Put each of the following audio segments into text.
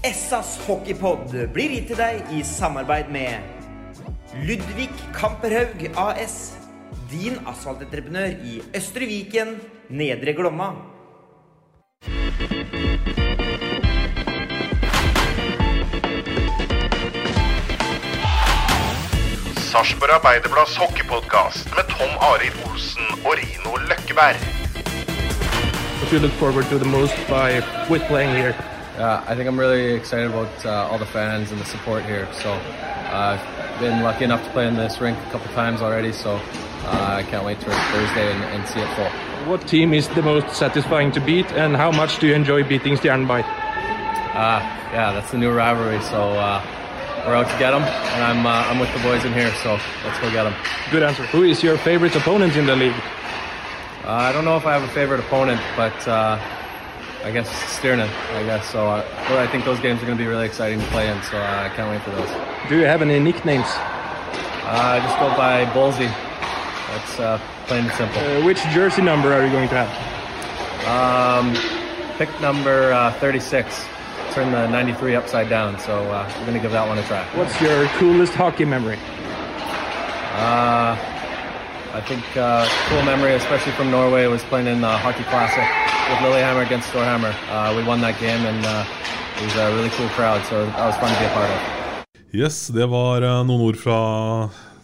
Essas hockeypod blir gitt til deg i samarbeid med Ludvig Kamperhaug AS. Din asfaltentreprenør i Østre Viken, Nedre Glomma. Sarpsborg Arbeiderblads hockeypodkast med Tom Arild Olsen og Rino Løkkeberg. What you look forward to the most by with playing here? Yeah, I think I'm really excited about uh, all the fans and the support here. So uh, I've been lucky enough to play in this rink a couple times already. So uh, I can't wait for Thursday and, and see it full. What team is the most satisfying to beat, and how much do you enjoy beating Stjernberg? Uh, yeah, that's the new rivalry. So uh, we're out to get them, and I'm uh, I'm with the boys in here. So let's go get them. Good answer. Who is your favorite opponent in the league? Uh, I don't know if I have a favorite opponent, but uh, I guess Stirnan. I guess so. Uh, I think those games are going to be really exciting to play in. So uh, I can't wait for those. Do you have any nicknames? Uh, I just go by Bullsy. That's uh, plain and simple. Uh, which jersey number are you going to have? Um, pick number uh, 36. Turn the 93 upside down, so uh, we're going to give that one a try. What's your coolest hockey memory? Uh, I think uh, cool memory, especially from Norway, was playing in the Hockey Classic with Lillehammer against Storhammer. Uh, we won that game, and uh, it was a really cool crowd, so that was fun to be a part of. Yes, det var eh, noen ord fra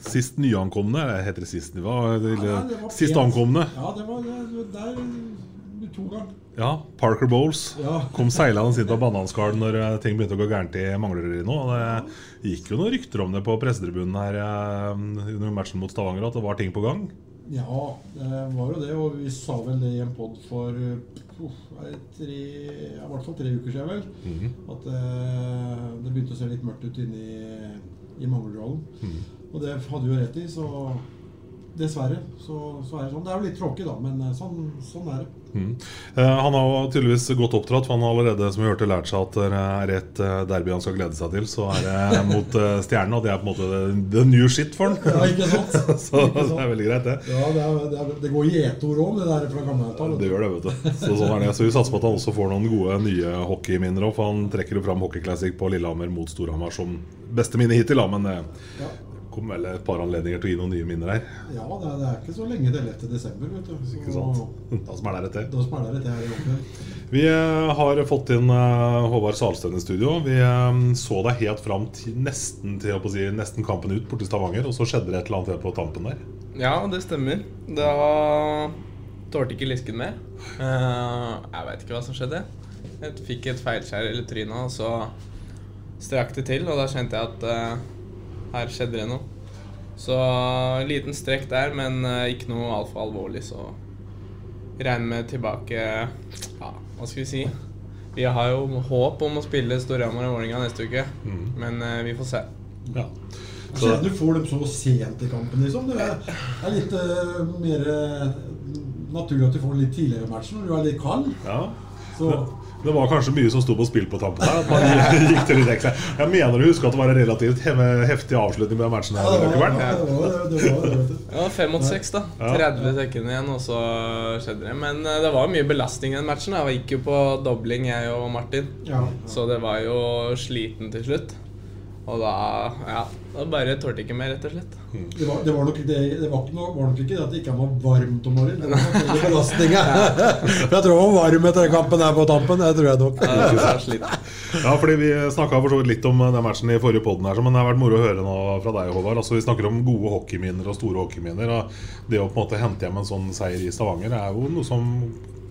sist nyankomne. Eller heter det sist? Det var, det, Ja, det var sist pent. ankomne. Ja, det var det, der to ganger. Ja, Parker Bowles Ja. kom seilende inn på bananskallen når eh, ting begynte å gå gærent i Manglerud nå. Det gikk jo noen rykter om det på pressetribunen her eh, under matchen mot Stavanger, at det var ting på gang. Ja, det var jo det. Og vi sa vel det i en pod for uff, tre, ja, i hvert fall tre uker siden, vel. Mhm. At eh, det begynte å se litt mørkt ut inne i, i Manglerudhallen. -hmm. Og det hadde vi jo rett i, så dessverre så, så er det sånn. Det er jo litt tråkig, da, men eh, sånn, sånn er det. Mm. Eh, han har jo tydeligvis godt oppdratt, for han har allerede som vi hørte lært seg at det er et eh, derby han skal glede seg til. Så er det mot uh, Stjernen, og det er på en måte the, new shit for han. Ja, ikke sant? så Ikke sant? det er veldig greit, det. Ja, det, er, det, er, det går i ett-ord òg, det der fra gammeltall. Det gjør det, vet du. Så, sånn er det. så vi satser på at han også får noen gode nye hockeyminner. òg, For han trekker jo fram Hockey Classic på Lillehammer mot Storhamar som beste minne hittil. Da, men det Ja. Kommer vel et par anledninger til å gi noen nye minner her. Ja, det er, det er ikke så lenge til 11. desember, vet du. Så, Ikke sant? Da smeller det til. Da smeller det til her i jobben. Vi eh, har fått inn eh, Håvard Salstøen i studio. Vi eh, så deg helt fram til nesten, til, si, nesten kampen ut borti Stavanger, og så skjedde det et eller annet her på tampen der. Ja, det stemmer. Da tålte ikke Lisken. Eh, jeg veit ikke hva som skjedde. Jeg fikk et feilskjær i trynet, og så strakk det til, og da kjente jeg at her skjedde det noe. Så liten strekk der, men eh, ikke noe altfor alvorlig, så regner med tilbake Ja, hva skal vi si? Vi har jo håp om å spille Storhamar og Vålerenga neste uke, men eh, vi får se. Ja. Så du får dem så sent i kampen, liksom. Det er, er litt uh, mer naturlig at du får dem litt tidligere i matchen når du er litt kald. Ja. Så Det, var kanskje mye som sto på spill på tampen her. At man gikk til litt ekstra. Jeg mener å huske at det var en relativt heftig avslutning med matchen. her. ja, det var, det var, det var, det, vet du. Ja, fem mot seks, da. 30 sekunder igjen, og så skjedde det. Men eh, det var mye belastning i den matchen. da. Jeg gikk jo på dobling, jeg og Martin. Så det var jo sliten til slutt. Og da ja, da bare tålte ikke mer, rett og slett. Det var, det var nok, det, det var, ikke noe, var nok ikke det at det ikke var varmt om morgenen. Det var belastninga. Jeg tror han var varm etter den kampen her på tampen. Det tror jeg nok. Ja, fordi Vi snakka litt om den matchen i forrige podden, her, men det har vært moro å høre nå fra deg, Håvard. Altså, vi snakker om gode hockeyminner og store hockeyminner. Og det å på en måte hente hjem en sånn seier i Stavanger er jo noe som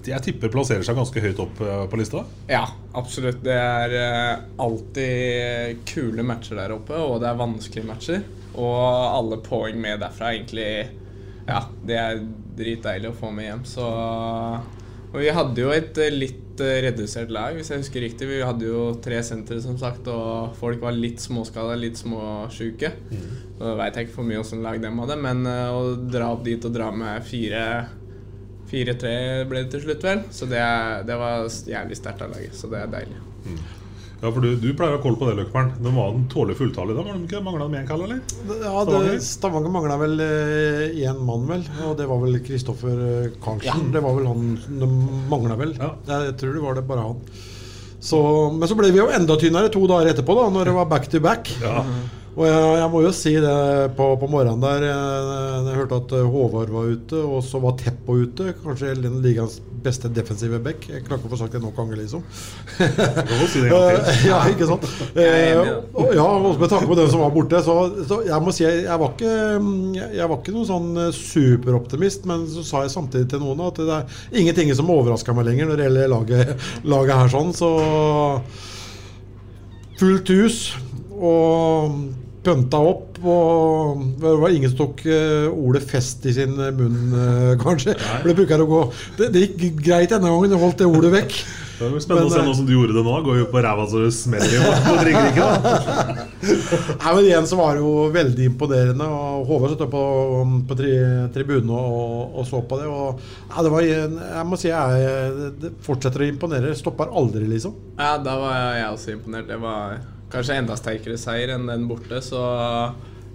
jeg tipper plasserer seg ganske høyt opp eh, på lista? Ja, absolutt. Det er eh, alltid kule matcher der oppe, og det er vanskelige matcher. Og alle poeng med derfra egentlig Ja, det er dritdeilig å få med hjem. Så Og vi hadde jo et eh, litt redusert lag, hvis jeg husker riktig. Vi hadde jo tre sentre, som sagt, og folk var litt småskada, litt småsjuke. Mm. Så veit jeg ikke for mye åssen lag dem hadde, men å dra opp dit og dra med fire 4-3 ble det til slutt, vel. Så det, det var jævlig sterkt av laget. Så det er deilig. Mm. Ja, for du, du, pleier å ha koll på det, Løkkeberg. De var en tårlig fulltallig da? Var de ikke Mangla de én kall, eller? Ja, det, Stavanger mangla vel én eh, mann, vel. Og det var vel Kristoffer eh, Karlsen. Ja. Det var vel han de mangla vel. Ja. Jeg tror det var det bare han. Så, men så ble vi jo enda tynnere to dager etterpå, da når det var back to back. Ja. Og jeg, jeg, må jo si det på, på morgenen der jeg, jeg, hørte at eh, Håvard var ute, og så var Teppo ute. Kanskje den ligaens beste defensive back. Jeg klarer ikke å få sagt det nok ganger, liksom. Ja, ikke sant? Eh, ja, også med tanke på den som var borte. Så, så jeg må si jeg, var ikke Jeg var ikke noen sånn eh, superoptimist, men så sa jeg samtidig til noen at det er ingenting som overrasker meg lenger når det gjelder laget, laget her sånn. Så fullt hus. Og pønta opp. Og det var ingen som tok uh, ordet 'fest' i sin munn, uh, kanskje. For det bruker å gå det, det, gikk greit denne gangen, jeg holdt det ordet vekk. Det er spennende men, å se noe som du gjorde det nå. Går jo på ræva så det smeller på drikkeriket. Nei, men igjen så var det jo veldig imponerende. Og Håvard satt på, på tri, tribunen og, og, så på det. Og, ja, det var, jeg må si jeg, det fortsetter å imponere. Stopper aldri, liksom. Ja, da var jeg også imponert. Det var kanskje enda sterkere seier enn den borte. Så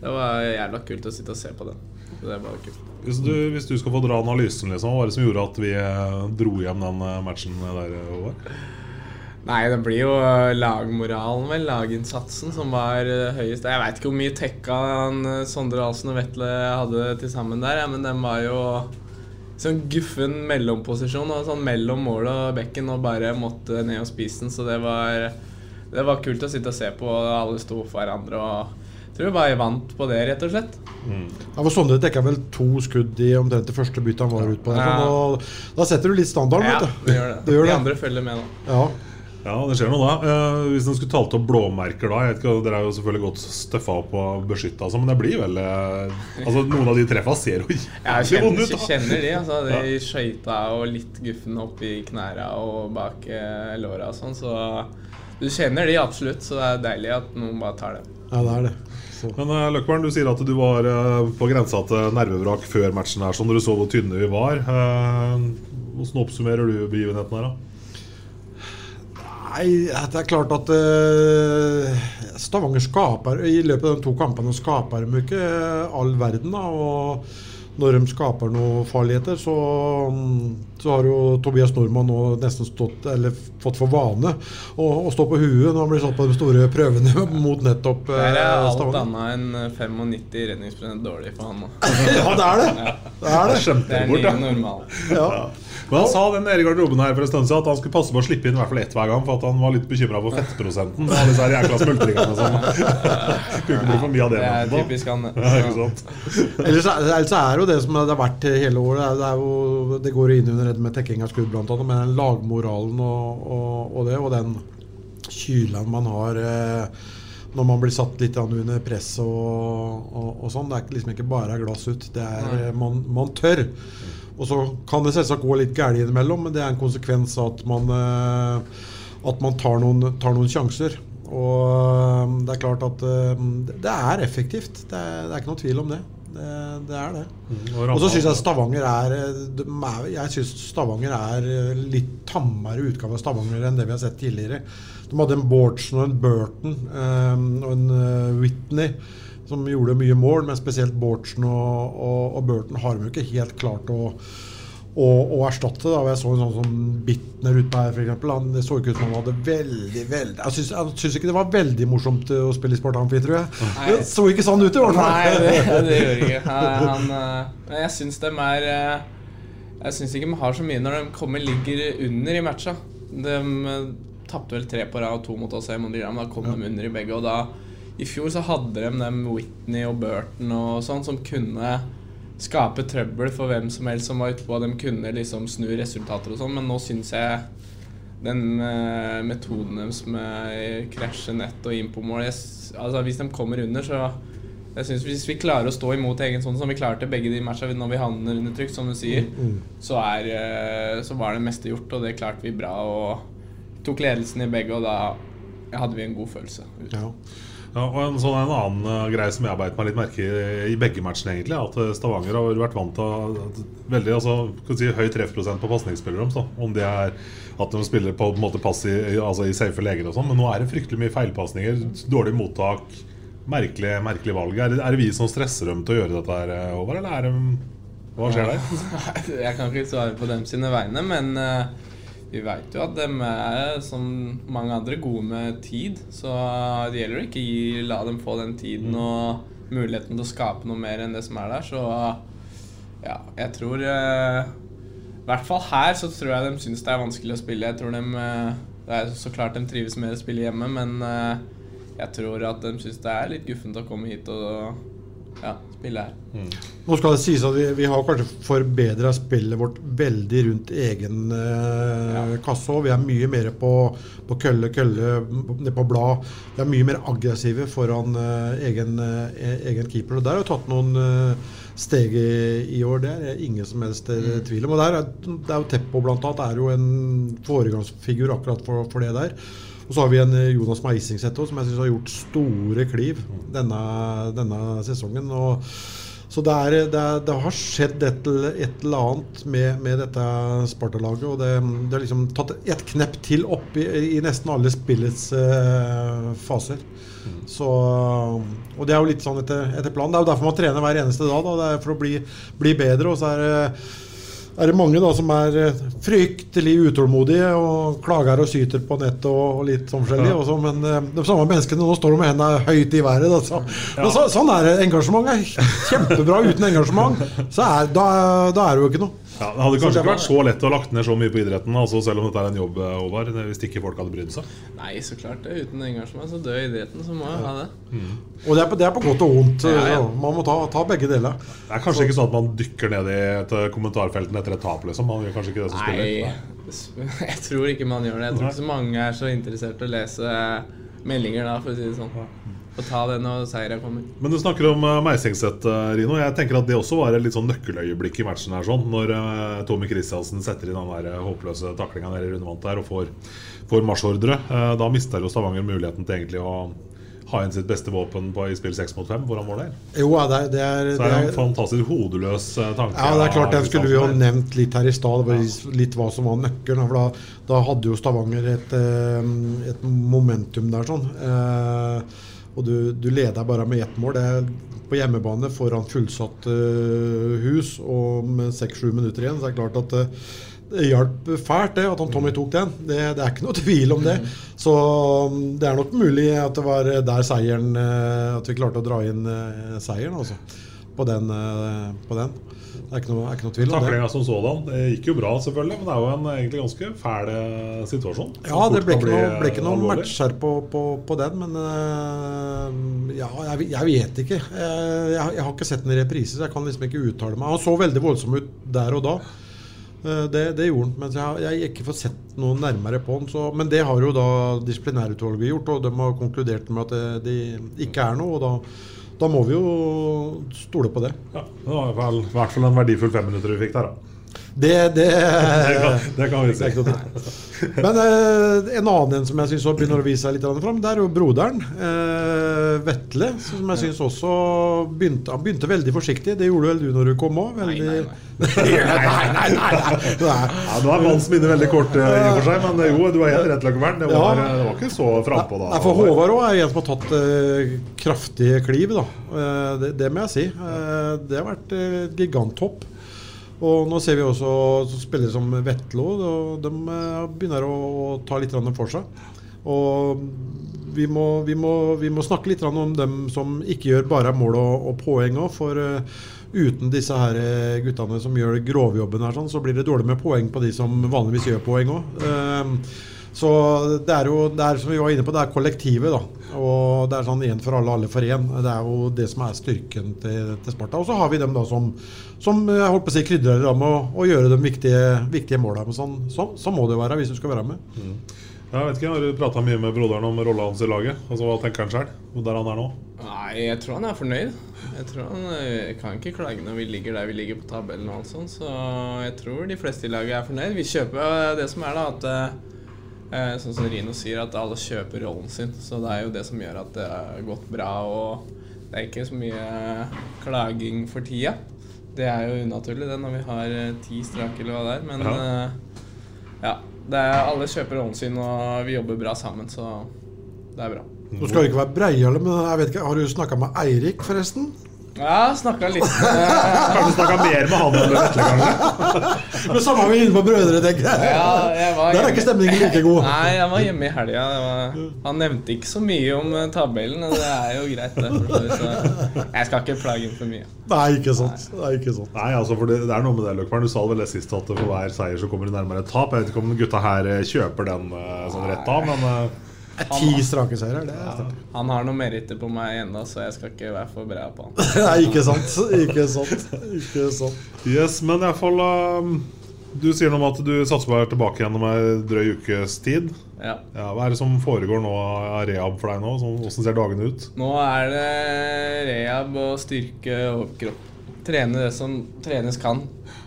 det var jævla kult å sitte og se på den. Det var kult. Hvis du, hvis du skal få dra analysen, liksom, hva var det som gjorde at vi eh, dro hjem den eh, matchen der, Over? Nei, det blir jo lagmoralen, vel. Laginnsatsen som var høyest. Jeg veit ikke hvor mye tekka Sondre Ahlsen og Vetle hadde til sammen der, ja, men den var jo sånn guffen mellomposisjon. Og sånn mellom målet og bekken og bare måtte ned og spise den. Så det var det var kult å sitte og se på. Alle sto for hverandre. og jeg tror bare bare vant på det, rett og slett. Mm. Ja, for Sondre dekka vel to skudd i omtrent det første byttet han var ute på. Ja. Da, da, setter du litt standard. Ja, det gjør det. det gjør De andre følger med nå. Ja. Ja, det skjer noe da. Eh, hvis en skulle talt opp blåmerker da jeg vet ikke, Dere er jo selvfølgelig godt støffa opp og beskytta, altså, men det blir vel eh, Altså Noen av de treffa ser jo jævlig vonde ut. Jeg kjenner de. altså De ja. skøyta og litt guffen opp i knærne og bak eh, låra og sånn. Så du kjenner de absolutt, så det er deilig at noen bare tar det. Ja, det er det. Så. Men uh, Løkberg, du sier at du var uh, på grensa til nervevrak før matchen her, så når du så hvor tynne vi var. Uh, hvordan oppsummerer du begivenheten her, da? Nei, det er klart at uh, Stavanger skaper I løpet av de to kampene skaper de ikke all verden. da, og når de skaper noen farligheter, så, så har jo Tobias Nordmann nå nesten stått, eller fått for vane å, å stå på huet når han blir satt på de store prøvene mot nettopp Det er eh, alt annet enn 95 redningsprosent dårlig for han nå. ja, det er det. Ja. Det er det. Det er nye normal. Ja. Men han sa den nede i garderoben her for en stund siden at han skulle passe på å slippe inn i hvert fall ett hver gang, for at han var litt bekymra for fettprosenten. Med disse her jækla smultringene sånn. Kunne ikke bli for mye av det. Det er typisk han. Ja, ikke sant? Ellers, ellers er jo det som det har vært hele året. Det, er jo, det går inn under dette med tekking av skudd, blant annet, med lagmoralen og, og, og, det, og den kylen man har. Eh, når man blir satt litt under press og, og, og, sånn. Det er liksom ikke bare glass ut. Det er, man, man tør. Og så kan det selvsagt gå litt galt innimellom, men det er en konsekvens av at man, eh, at man tar, noen, tar, noen, sjanser. Og eh, det er klart at eh, det er effektivt. Det er, det er ikke noe tvil om det. Det, det er det. Mm, og så syns jeg Stavanger er Jeg synes Stavanger er litt tammere utgave av Stavanger enn det vi har sett tidligere. De hadde en Bårdsen og en Burton og en Whitney som gjorde mye mål, men spesielt Bårdsen og, og, og, Burton har de jo ikke helt klart å, å, å erstatte. da, Jeg så en sånn som Bitner ute her, f.eks. Han, det så ikke ut som han hadde veldig veldig Jeg syns, jeg syns ikke det var veldig morsomt å spille i Sport Amfi, tror jeg. Nei. Det så ikke sånn ut, i hvert fall. Nei, det, det gjør ikke. Han, han, eh, jeg syns dem er eh, Jeg syns ikke de har så mye når de kommer ligger under i matcha. De eh, tapte vel tre på rad og to mot oss hjemme, men da kom de under i begge. Og da I fjor så hadde de dem Whitney og Burton og sånn som kunne skape trøbbel for hvem som helst som var ute på. De kunne liksom snu resultater og sånn, men nå syns jeg den eh, metoden deres med krasje nett og inn på mål altså Hvis de kommer under, så jeg synes Hvis vi klarer å stå imot egen sånn som vi klarte begge de matchene når vi havner under trykk, som du sier, Mm. så, er, eh, så var det meste gjort, og det klarte vi bra. Og tok ledelsen i begge, og da hadde vi en god følelse. Ja. Ja, og en, sånn, en annen uh, greie som jeg beit meg litt merke i i begge matchene, egentlig, er at uh, Stavanger har vært vant til veldig altså, si, høy treffprosent på pasningsspillere. Om, det er at de spiller på en måte pass i, altså, i safe leger og sånn. Men nå er det fryktelig mye feilpasninger, dårlig mottak, merkelig, merkelig valg. Er det, er det vi som stresser dem til å gjøre dette, her, over, eller er det Hva skjer der? Jeg kan ikke svare på dem sine vegne, men eh, vi veit jo at de er, som mange andre, gode med tid. Så det gjelder å ikke gi, la dem få den tiden og muligheten til å skape noe mer enn det som er der. Så ja, jeg tror eh, I hvert fall her så tror jeg de syns det er vanskelig å spille. Jeg tror de eh, Det er så klart de trives med å spille hjemme, men eh, jeg tror at de syns det er litt guffent å komme hit og ja, spille her. Nå skal det sies at vi, vi har kanskje forbedra spillet vårt veldig rundt egen eh, kasse òg. Vi er mye mer på, på kølle, kølle, ned på blad. Vi er mye mer aggressive foran eh, egen, eh, egen keeper. Og der har vi tatt noen eh, steg i, i år. Det er ingen som helst mm. tvil om. Og der er, det er jo Teppo annet er jo en foregangsfigur akkurat for, for det der. Og så har vi en eh, Jonas Meisingseth som jeg syns har gjort store kliv denne, denne sesongen. Og, så det, er, det, er, det har skjedd et, et eller annet med, med dette Sparta-laget. Og det, det har liksom tatt et knepp til opp i, i nesten alle spillets uh, faser. Så, og det er jo litt sånn etter, etter planen. Det er jo derfor man trener hver eneste dag. Da. Det er for å bli, bli bedre. Og så er det er det mange da som er eh, fryktelig utålmodige og klager og syter på nett og, og litt sånn forskjellig. Ja. også, men eh, de samme menneskene nå står de med hendene høyt i været. Da, så. Men så, sånn er det. Engasjement er kjempebra. Uten engasjement så er, da, da er det jo ikke noe. Ja, det hadde kanskje det ikke vært så lett å ha lagt ned så mye på idretten, altså selv om dette er en jobb, eh, Håvard, hvis ikke folk hadde brydd seg. Nei, så klart det. Uten engasjement så dør idretten, så må jeg ha det. Og det er på, det er på godt og vondt. Ja, ja. Man må ta, ta begge deler. Det er kanskje ikke sånn at man dykker ned i et eh, kommentarfelten etter et tap, liksom. Man gjør kanskje ikke det som spiller. Nei, jeg tror ikke man gjør det. Jeg tror ikke så mange er så interessert i å lese meldinger da, for å si det sånn. Få ta den når seira kommer. Men du snakker om uh, Meisingset, uh, Rino. Jeg tenker at Det også var et litt sånn nøkkeløyeblikk i matchen. her sånn Når uh, Tommy Christiansen setter inn den der håpløse taklinga nede i rundvant der og får, får marsjordre. Da mister jo Stavanger muligheten til egentlig å ha inn sitt beste våpen på, i spill 6 mot 5 han var der. Jo, det er, det er, Så er det er en fantastisk hodeløs tanke. Ja, det er klart, Den skulle vi jo nevnt litt her i stad. Det litt hva som var nøkkelen. For da, da hadde jo Stavanger et, et momentum der, sånn. Eh, og du, du leder bare med ett mål. Det er på hjemmebane foran fullsatt eh, hus og med seks-sju minutter igjen. Så det er klart at eh, det hjalp fælt det at han Tommy tok den. Det, det er ikke noe tvil om det. Så mm, det er nok mulig at det var der seieren eh, At vi klarte å dra inn seieren, altså. På den. eh, På den. Det er ikke noe, er ikke noe tvil om det. Taklinga som sådan det gikk jo bra, selvfølgelig, men det er jo en egentlig ganske fæl eh, situasjon. Ja, det ble ikke noe, ble ikke noen noe alvorlig. match her på, på, på den, men øh, ja, jeg, jeg vet ikke. Jeg, jeg, har ikke sett den i reprise, så jeg kan liksom ikke uttale meg. Han så veldig voldsom ut der og da. Eh, Det, det gjorde han, men jeg har jeg ikke fått sett noe nærmere på han. Så, men det har jo da disiplinærutvalget gjort, og de har konkludert med at det, det ikke er noe. og da da må vi jo stole på det. Ja, det var i hvert fall- en verdifull femminutter vi fikk der, da. Det, det, Det kan- det kan vi si. Men eh, en annen en som jeg syns begynner å vise seg litt fram, det er jo broderen. Eh, Vetle. Som jeg syns også begynte Han begynte veldig forsiktig. Det gjorde vel du når du kom òg? Veldig... Nei, nei, nei. nei, Ja, Nå er manns minne veldig kort eh, i og for seg, men eh, jo, du er helt rett, Løkkevern. Det, var- Ja. det var ikke så frampå da. Nei, for Håvard òg er en som har tatt eh, kraftige kliv, da. Eh, det, det må jeg si. Eh, det har vært eh, giganthopp. Og nå ser vi også spillere som Vetlo. og De eh, begynner å, ta litt for seg. Og vi må, vi, må, vi må snakke litt om dem som ikke gjør bare mål og, og poeng òg. For eh, uten disse her eh, guttene som gjør grovjobben, her, sånn, så blir det dårlig med poeng på de som vanligvis gjør poeng òg. Så det er jo det er, som vi var inne på, det er kollektivet. da Og det er sånn én for alle, alle for én. Det er jo det som er styrken til, til Sparta. Og så har vi dem da som, som jeg holdt på å si krydrer med å, å gjøre de viktige, viktige måla. Sånn, så, så må det være hvis du skal være med. Mm. Jeg vet ikke, Har du prata mye med broderen om rolla hans i laget? Altså, Hva tenker han sjøl? Der han er nå? Nei, jeg tror han er fornøyd. Jeg tror han jeg kan ikke klage når vi ligger der vi ligger på tabellen. og alt sånt, Så jeg tror de fleste i laget er fornøyd. Vi kjøper det som er, da. at Eh, sånn som Rino sier, at alle kjøper rollen sin. Så det er jo det som gjør at det har gått bra. Og det er ikke så mye klaging for tida. Det er jo unaturlig det når vi har eh, ti strak eller hva det er. Men ja, eh, ja er, alle kjøper rollen sin, og vi jobber bra sammen, så det er bra. Nå skal det ikke være breiale, men jeg vet ikke, har du snakka med Eirik, forresten? Ja, snakka litt. Kanskje snakka mer med han enn Vetle, kanskje. Men samme vi inne på brødre, tenker jeg. Ja, jeg var Der er ikke stemningen like god. Nei, jeg var hjemme i helga. Han nevnte ikke så mye om eh, tabellen, og det er jo greit, det. Så jeg skal ikke plage ham for mye. Nei, ikke sant. Nei, ikke sant. Nei, altså, for det, det er noe med det, Løkvern. Du sa vel det sist, at for hver seier så kommer du nærmere et tap. Jeg vet ikke om gutta her eh, kjøper den eh, sånn rett av, men Ti strake seire, det er ja, Han har noen meritter på meg ennå, så jeg skal ikke være for bra på han. Nei, ikke sant. Ikke sant. Ikke sant. Yes, men iallfall um, Du sier noe om at du satser på å være tilbake igjen om ei drøy ukes tid. Ja. ja. Hva er det som foregår nå av rehab for deg nå? Hvordan ser dagene ut? Nå er det rehab og styrke overkropp. Trene det som trenes kan.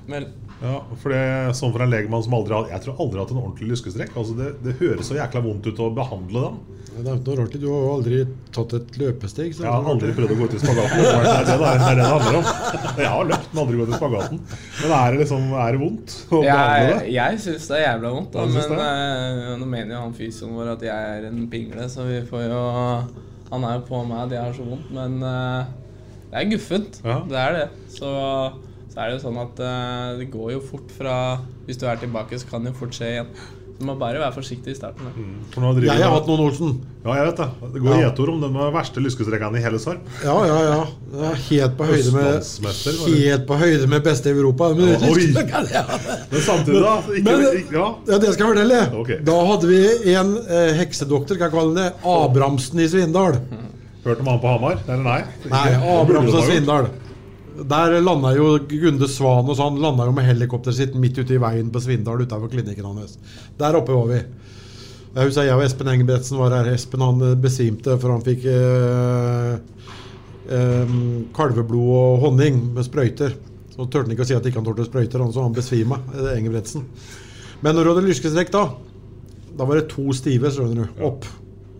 Men ja, for det sånn for en legemann som aldri har Jeg tror aldri har hatt en ordentlig lyskestrekk. Altså det, det, høres så jækla vondt ut å behandle den. Det er noe rart, Du har jo aldri tatt et løpesteg. jeg har aldri prøvd å gå ut i spagaten. Det er det det, er det, det handler om. Jeg har løpt, men aldri gått i spagaten. Men er det liksom, er det vondt å behandle det? Jeg, jeg syns det er jævla vondt. Da, men uh, nå mener jo han fysioen vår at jeg er en pingle, så vi får jo Han er jo på meg at jeg har så vondt, men uh, det er guffent. Ja. Det er det. Så så er det jo sånn at uh, det går jo fort fra Hvis du er tilbake, så kan det jo fort skje igjen. Du må bare være forsiktig i starten. Mm. Jeg har hatt noen Olsen. Ja, jeg vet det. Det går ja. ord om den verste lyskestrekene i hele Sarp. Ja, ja, ja. Helt på høyde med Helt på høyde med beste i Europa. Men, ja, oi. men samtidig, da? Ikke, men, ja. ja, det skal jeg fortelle. Okay. Da hadde vi en eh, heksedoktor, kan jeg kalle det, Abrahamsen i Svindal. Hørte man på Hamar? Eller nei? Nei, Abrahamsen og Svindal. Der landa jo Gunde Svan og sånn Landa jo med helikopteret sitt midt ute i veien på Svindal utafor klinikken hans. Der oppe var vi. Jeg husker jeg og Espen Engebretsen var her. Espen han besvimte for han fikk eh, eh, kalveblod og honning med sprøyter. Så turte han ikke å si at ikke han tålte sprøyter, så han besvima. Engebretsen. Men når du hadde lyskestrekk da, da var det to stive, skjønner du, opp.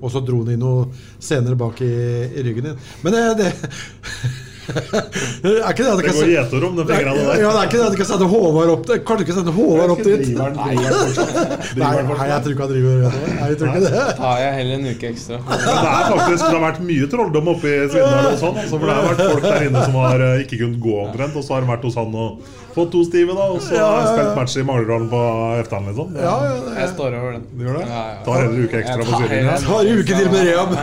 Og så dro han inn noe senere bak i, i ryggen din. Men det, det er ikke det at det går gjetord om de fingrene der. Ja, det er ikke det at du kan sende Håvard opp dit. Kan du ikke sende Håvard opp dit? Nei, jeg tror ikke han driver Nei, jeg tror ikke det. Da tar jeg heller en uke ekstra. det er faktisk Det har vært mye trolldom oppe i Svindal og sånn. Altså, for det har vært folk der inne som har eh, ikke kunnet gå omtrent, og så har de vært hos han og fått to stive, da, og så har jeg spilt match i Manglerudalen på Eftan, liksom. Ja, ja, jeg står over den. Du gjør det? Tar heller en uke ekstra på syringen. Tar en uke til med rehab.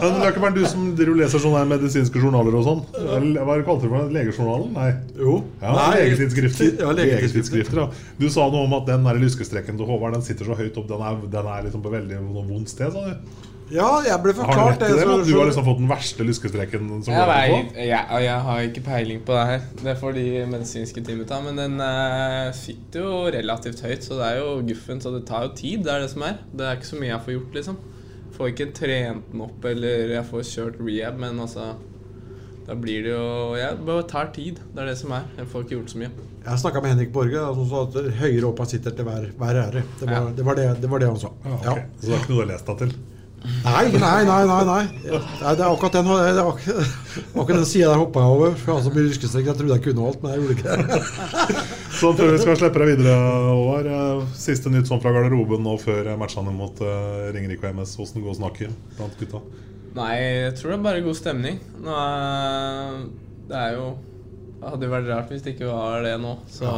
Men Løkkeberg, du som leser sånne medisinske journaler og sånn. Hva kalte du det? Legejournalen? Nei. Jo. Ja, Legetidsskrifter. Ja, legetidsskrifter. Ja. Du sa noe om at den der lyskestrekken til Håvard Den sitter så høyt opp. Den er, den er liksom på veldig vondt sted, sa du? Ja, jeg ble forklart det. det så, du har liksom fått den verste lyskestrekken som jeg, vet, jeg, jeg, har ikke peiling på det her. Det får de medisinske teamet ta. Men den uh, sitter jo relativt høyt, så det er jo guffen. Så det tar jo tid. Det er det som er. Det er ikke så mye jeg får gjort, liksom. Får ikke trent den opp, eller jeg får kjørt rehab, men altså da blir det jo Ja, det bare tar tid. Det er det som er. Jeg får ikke gjort så mye. Jeg snakka med Henrik Borge, som sa at høyere opp han sitter til hver, hver ære. Det var, ja. det, var det, det var, det, han sa. Ja, okay. ja. Så det er ikke noe du har lest deg til? Nei, nei, nei. nei, nei. Det er akkurat den, det er akkurat den sida der hoppa jeg over. For jeg har så mye yrkesstrekk. Jeg trodde jeg kunne alt, men jeg gjorde ikke det. Sånn før vi skal slippe deg videre, Håvard. Eh, siste nytt sånn fra garderoben nå før matchene mot uh, Ringerike og MS. Åssen går snakket blant gutta? Nei, jeg tror det er bare god stemning. Nå er, det er jo Det hadde jo vært rart hvis det ikke var det nå. Så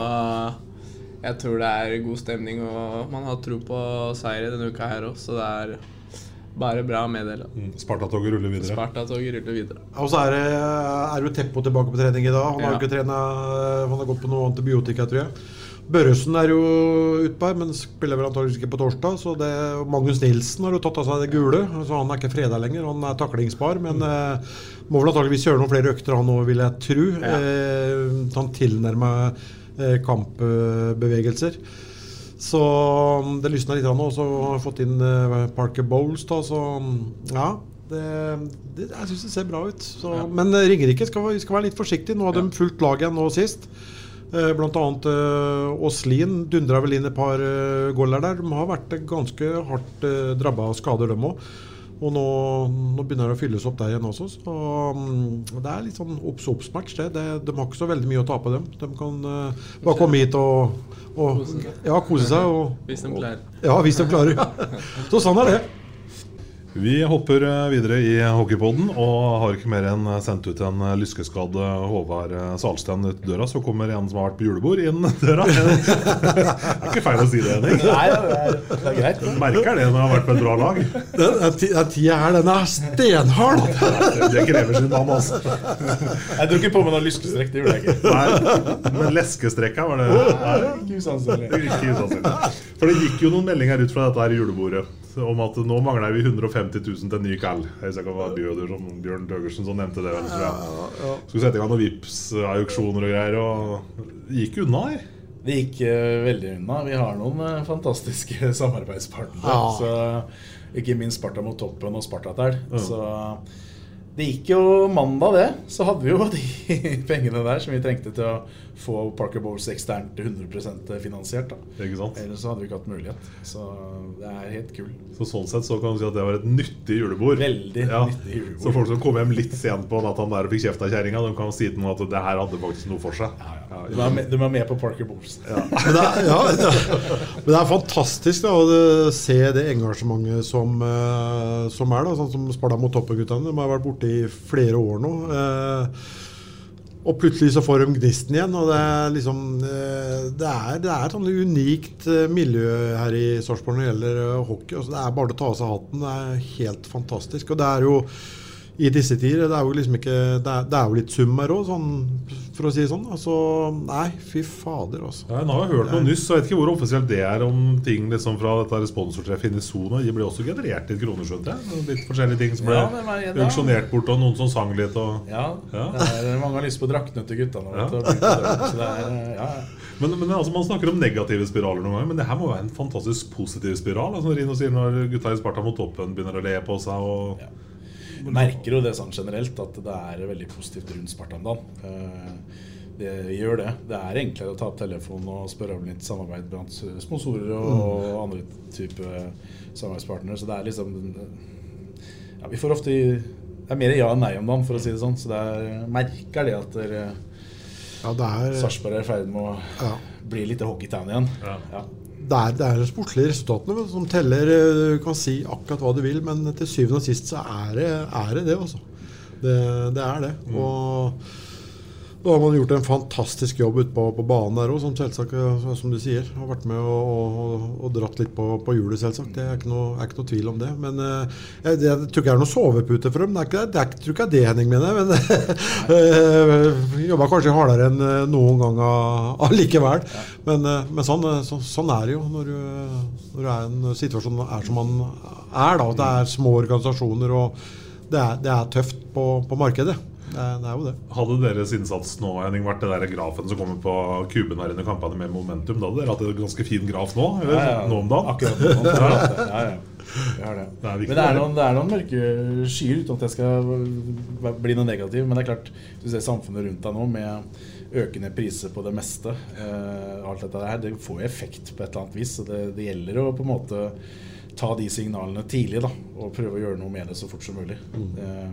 jeg tror det er god stemning, og man har tro på seier denne uka her òg, så det er bare bra å meddele. Mm. Spartatoget ruller videre. Spartatoget ruller videre. Og så er, er jo Teppo tilbake på trening i dag. Han har jo Ja. ikke trena Han har gått på noe antibiotika, tror jeg. Børresen er jo utpå her, men spiller vel antakeligvis ikke på torsdag. Så det, Magnus Nilsen har jo tatt av seg det gule, så han er ikke freda lenger. Han er taklingsbar, men eh, må vel antakeligvis gjøre noen flere økter, han òg, vil jeg tro. Eh, han tilnærma eh, kampbevegelser. Så um, det lysna litt. Og så har vi fått inn eh, Parker Bowles, da, så um, ja. Det, det, jeg syns det ser bra ut. Så, Men eh, Ringerike skal, skal være litt forsiktige. Nå har de fulgt laget nå sist. Eh, Blant annet uh, dundra vel inn et par uh, goller der. De har vært eh, ganske hardt drabba av skader, dem òg. Og nå, nå begynner det å fylles opp der igjen også. Så um, det er litt sånn obs-obs-match. Det. Det, de har ikke så veldig mye å tape, dem. De kan uh, bare komme hit og, og ja, kose seg. Og, Hvis de klarer. ja, hvis de klarer. Ja. Så sånn er det. Vi hopper eh, videre i hockeypodden og har ikke mer enn sendt ut en eh, lyskeskadd eh, Håvard eh, Salsten ut døra. Så kommer en som har vært på julebord, inn døra. Det er ikke feil å si det, Henning. Nei, det er, det er greit. Merker det når det har vært på et bra lag. Den, den ti- den tida her, den er stenhard. Det krever sin mann, altså. Jeg dro ikke på med noen lyskestrekk, det gjorde jeg ikke. Nei, men leskestrekka var det Nei, ikke usannsynlig. Det ikke usannsynlig. For det gikk jo noen meldinger ut fra dette her julebordet om at nå mangler vi 150 000 til en ny kall. Jeg husker ikke det Bjørn, som, Bjørn Døgersen som nevnte det. vel, tror jeg. Skulle sette i gang noen Vipps-auksjoner og greier, og gikk unna her. Det gikk uh, veldig unna. Vi har noen uh, fantastiske samarbeidspartnere. Ja. Så Ikke minst Sparta mot toppen og Spartatel. Ja. Så det gikk jo mandag, det. Så hadde vi jo de pengene der som vi trengte til å få Parker Bowles eksternt 100 finansiert. da Ikke sant? Ellers så hadde vi ikke hatt mulighet. Så det er helt kult. Så sånn sett så kan du si at det var et nyttig julebord. Veldig ja. nyttig julebord. Så folk som kom hjem litt sent på natta der og fikk kjeft av kjerringa, de kan si til noen at det her hadde faktisk noe for seg. Ja, Du var med, er med på Parker Bowles. Men det, er, ja, men det er fantastisk da, å se det engasjementet som, eh, som er. da, Sånn som Sparta mot toppen-guttene. De har vært borte i flere år nå. Eh, og plutselig så får de gnisten igjen. Og det er liksom eh, Det er, det er et sånn unikt eh, miljø her i Sarpsborg når det gjelder hockey. Altså, det er bare å ta av seg hatten. Det er helt fantastisk. Og det er jo i disse tider Det er jo liksom ikke Det er, det er jo litt sum her òg, sånn, for å si det sånn. Altså, nei, fy fader, altså. Ja, Nå har jeg hørt noe nyss, så jeg vet ikke hvor offisielt det er om ting liksom fra dette sponsortreffet inne i Sona. De ble også generert litt kroner, skjønte jeg. Litt forskjellige ting som ble Ja, ja, auksjonert bort, og noen som sang litt. Og, Ja, Ja. Det er, mange har lyst på draktene til guttene. Ja. er, eh, ja, ja. Men, men altså, Man snakker om negative spiraler noen ganger, men det her må være en fantastisk positiv spiral. Altså, Rino sier Når gutta i Sparta mot toppen begynner å le på seg og Du merker jo det sånn generelt, at det er veldig positivt rundt Sparta om dagen. Eh, Det gjør det. Det er enklere å ta opp telefonen og spørre om litt samarbeid blant sponsorer og andre type samarbeidspartnere. Så det er liksom ja, Vi får ofte Det er mer ja enn nei om dagen, for å si det sånn. Så det er, merker det at dere Ja, Sarpsborg er i ferd med å Ja. bli litt hockeytown igjen. Ja. Det er, det er sportslige resultatene som teller. eh, Du kan si akkurat hva du vil, men til syvende og sist så er det er det, det altså. Det, det er det. Og da har man gjort en fantastisk jobb ute på, på banen der òg, som selvsagt, eh, som du sier, har vært med og, og, og dratt litt på, på hjulet, selvsagt. Det er ikke noe, er ikke noe tvil om det. Men eh, jeg, det, jeg tror ikke det er noe sovepute for dem. Det er ikke, det jeg tror ikke det Henning mener. Men uh, jobba kanskje hardere enn eh, noen gang allikevel. Men, eh, men sånn, eh, så, sånn er det jo når du, når du er en situasjon er som man er. da, Det er små organisasjoner, og det er, det er tøft på, på markedet. Det er, det er jo det. Hadde deres innsats nå Henning, vært det der grafen som kommer på kuben her under kampene med momentum, da hadde dere hatt en ganske fin graf nå? Eller, Ja, ja. nå om dagen? Akkurat nå om. Ja, ja. Det har det. Det er men det er, noen, det er noen mørke skyer, uten at jeg skal bli noe negativ. Men det er klart, du ser samfunnet rundt deg nå med økende priser på det meste. Eh, alt dette her, Det får jo effekt på et eller annet vis. Så det, det gjelder å på en måte ta de signalene tidlig da, og prøve å gjøre noe med det så fort som mulig. Eh,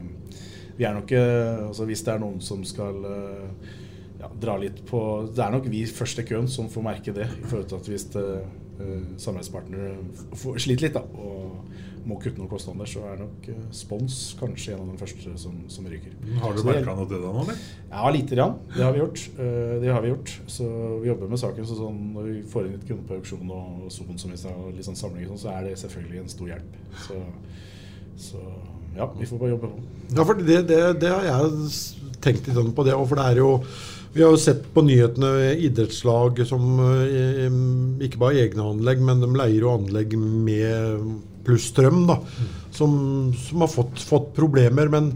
vi er nok, eh, altså Hvis det er noen som skal eh, ja, dra litt på Det er nok vi først i køen som får merke det. i forhold til at Hvis det eh, samarbeidspartnere sliter litt da, og må kutte noen kostnader, så er nok spons kanskje en av de første som, som ryker. Har du merka noe til det nå, eller? Ja, lite grann. Det har vi gjort. Det har vi gjort. Så vi jobber med saken. Så sånn, når vi får inn litt kunder på auksjon og Son som vi sa, litt sånn samling, sånn, så er det selvfølgelig en stor hjelp. Så, så ja, vi får bare jobbe på. Ja, for det, det, det har jeg tenkt litt på det. Og for det er jo Vi har jo sett på nyhetene idrettslag som eh, ikke bare egne anlegg, men de leier jo anlegg med pluss strøm, da. Som, som har fått, fått problemer. Men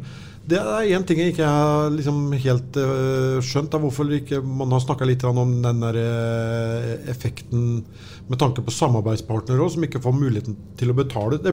det er én ting jeg ikke har liksom helt eh, skjønt. Da, hvorfor ikke man har snakka litt om den der eh, effekten med tanke på samarbeidspartnere som ikke får muligheten til å betale. Det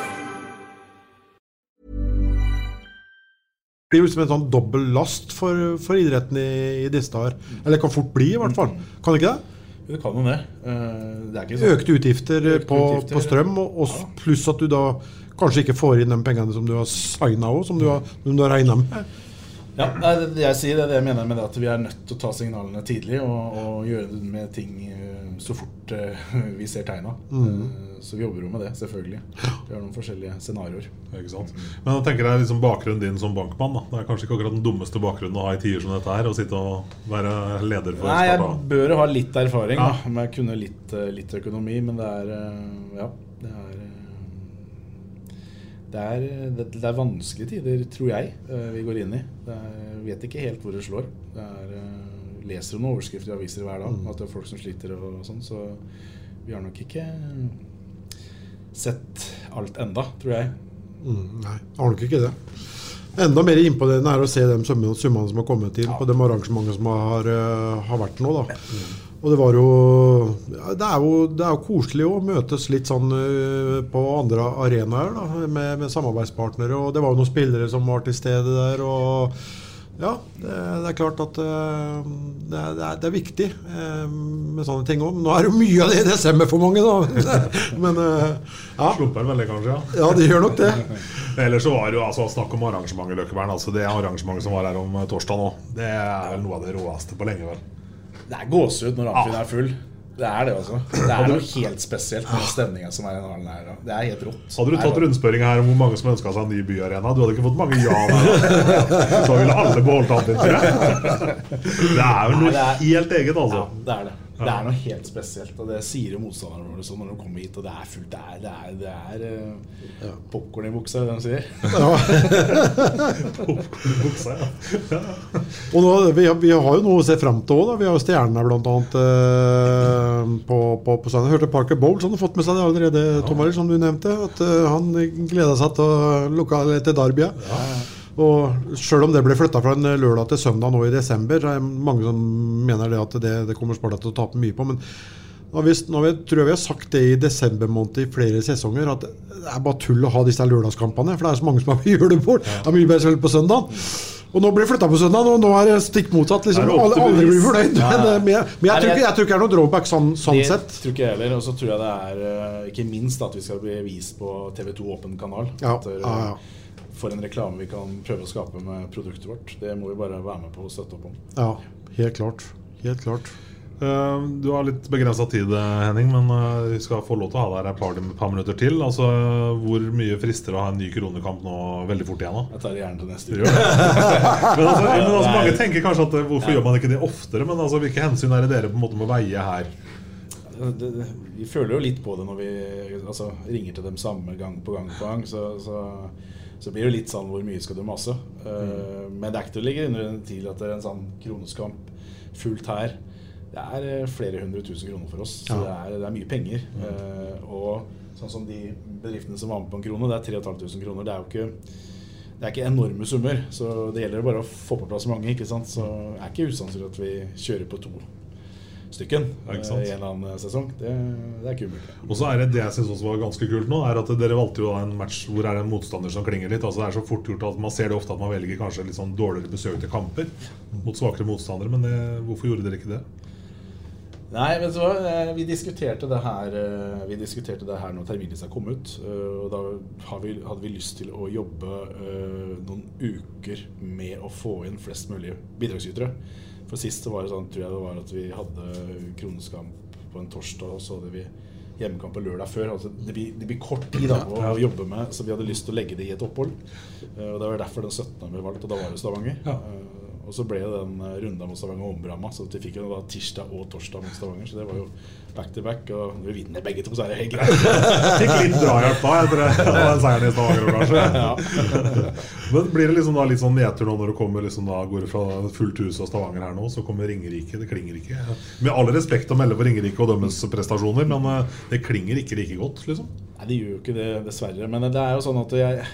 Blir liksom en sånn dobbel last for, for idretten i, i disse dager. Eller kan fort bli, i hvert fall. Kan det ikke det? Det kan jo det. Eh, det er ikke sånn- Økte utgifter Økte på, utgifter. på strøm, og, og pluss at du da kanskje ikke får inn de pengene som du har signa òg, som du har, som du har regna med. Ja, det, jeg sier, det det jeg mener med det at vi er nødt til å ta signalene tidlig og, og gjøre det med ting eh, så fort eh, vi ser tegna. Mm. Eh, Så vi jobber jo med det, selvfølgelig. Vi har noen forskjellige scenarioer. Men jeg tenker deg liksom bakgrunnen din som bankmann. da Det er kanskje ikke akkurat den dummeste bakgrunnen å ha i tider som dette her. Å sitte og være leder for Nei, jeg bør jo ha litt erfaring. Ja. Da. Men jeg kunne litt, eh, litt økonomi. Men det er Ja, det er det er, det, det er vanskelige tider, tror jeg, vi går inn i. Det er, jeg vet ikke helt hvor det slår. Det er, leser jo noen overskrifter i aviser hver dag Mm. at det er folk som sliter og sånn, så vi har nok ikke sett alt enda, tror jeg. Mm, nei, har nok ikke det. Enda mer imponerende er å se de summene som har kommet inn på de arrangementene som har, eh, har vært nå. da. Og det var jo Det er jo, det er jo koselig å møtes litt sånn eh, på andre arenaer da, med, med samarbeidspartnere. Og det var jo noen spillere som var til stede der. og ja, det, det er klart at eh, det, er, det, er, det er viktig eh, med sånne ting òg. Nå er det jo mye av det i desember for mange, da. Men eh, ja. Slumper veldig, kanskje? Ja, Ja, det gjør nok det. Ellers så var det jo altså snakk om arrangementet Løkkebern. Altså det arrangementet som var her om torsdag nå, det er vel noe av det råeste på lenge, vel. Det er gåsehud når amfien er full. Det er det, altså. Det er noe helt spesielt med stemninga som er i den her. Det er helt rått. Hadde du tatt rundspørringa her om hvor mange som ønska seg en ny byarena, du hadde ikke fått mange ja der. Da ville alle beholdt din, tror jeg. Det er jo noe det er- helt eget, altså. Ja, det er det. Det er noe helt spesielt. Og det sier jo motstanderne våre sånn når de kommer hit, og det er fullt. Det er, det er, det er uh, popkorn i buksa, de sier. Buksa, ja. Og nå, vi, har- vi har jo noe å se fram til òg. Vi har jo stjernene bl.a. Uh, på, på, på. Jeg hørte Parker Bowles har fått med seg det allerede, Tom Arild, som du nevnte. At uh, han gleda seg til, å lukke til Derby. Og Sjøl om det ble flytta fra en lørdag til søndag nå i desember, så er det mange som mener det at det, det kommer Sparta til å tape mye på. Men nå vi, nå vi, tror jeg vi har sagt det i desember måned i flere sesonger, at det er bare tull å ha disse lørdagskampene. For det er så mange som har julebord. Det er mye bedre selv på søndag. Og nå blir det flytta på søndag, og nå er det stikk motsatt. Liksom. Alle, alle blir fornøyd. Ja. Men, men, jeg- men jeg, Nei, tror ikke, jeg tror ikke det er noe drawback sånn, sånn det sett. tror ikke jeg heller. Og så tror jeg det er eh, ikke minst at vi skal bli vist på TV2 Åpen kanal. Ja, At, eh, ja, ja. For en reklame vi kan prøve å skape med produktet vårt. Det må vi bare være med på å støtte opp om. Ja, helt klart. Helt klart. Eh, Du har litt begrensa tid, eh, Henning, men eh, vi skal få lov til å ha deg her et par, par minutter til. Altså, Hvor mye frister å ha en ny kronekamp nå veldig fort igjen? da? Jeg tar det gjerne til neste uke. men altså, men altså, mange tenker kanskje at hvorfor Nei. gjør man ikke det oftere? Men altså, hvilke hensyn er det dere på en måte må veie her? det, det, vi føler jo litt på det når vi altså, ringer til dem samme gang på gang på gang. Så, så, så blir det litt sånn hvor mye skal du mase? Mm. men det er ikke til å ligge under en tvil at det er en sånn kroneskamp fullt her. Det er eh, flere hundre tusen kroner for oss, så Ja. det, er, det er mye penger. Eh, og sånn som de bedriftene som var med på en krone, det er 3500 kroner. Det er jo ikke det er ikke enorme summer, så det gjelder bare å få på plass mange. ikke sant? Så det er ikke usannsynlig at vi kjører på to, stykken Ja, eh, i en eller annen sesong. Det, det er ikke umulig. Og så er det det jeg også var ganske kult nå, er at dere valgte jo en match hvor er det en motstander som klinger litt. Altså Det er så fort gjort at Man ser det ofte at man velger kanskje litt sånn dårligere besøkte kamper mot svakere motstandere, men det, hvorfor gjorde dere ikke det? Nei, men så. Eh, Vi diskuterte det her eh, Vi diskuterte det her når terminlista kom ut. eh, Og da hadde vi lyst til å jobbe eh, noen uker med å få inn flest mulig bidragsytere. For sist var det sånn, tror jeg det var at vi hadde kroneskamp på en torsdag, og så hadde vi hjemmekamp på lørdag før. Altså, det, blir, det blir kort tid da, å Ja. jobbe med, så vi hadde lyst til å legge det i et opphold. Eh, Og Det var derfor den 17. ble valgt, og da var det Stavanger. Eh, Og så ble det den eh, runda mot Stavanger ombramma, så de fikk jo da tirsdag og torsdag mot Stavanger. Så det var jo back to back. Og når vi vinner begge to, så er det helt greit. Fikk litt drahjelp da etter den seieren i Stavanger, kanskje. Men blir det liksom da litt sånn nedtur nå når du kommer liksom da går fra fullt hus av Stavanger her nå, så kommer Ringerike. Det klinger ikke. Med all respekt å melde for Ringerike og deres prestasjoner, men eh, det klinger ikke like godt, liksom. Nei, det gjør jo ikke det, dessverre. Men det er jo sånn at jeg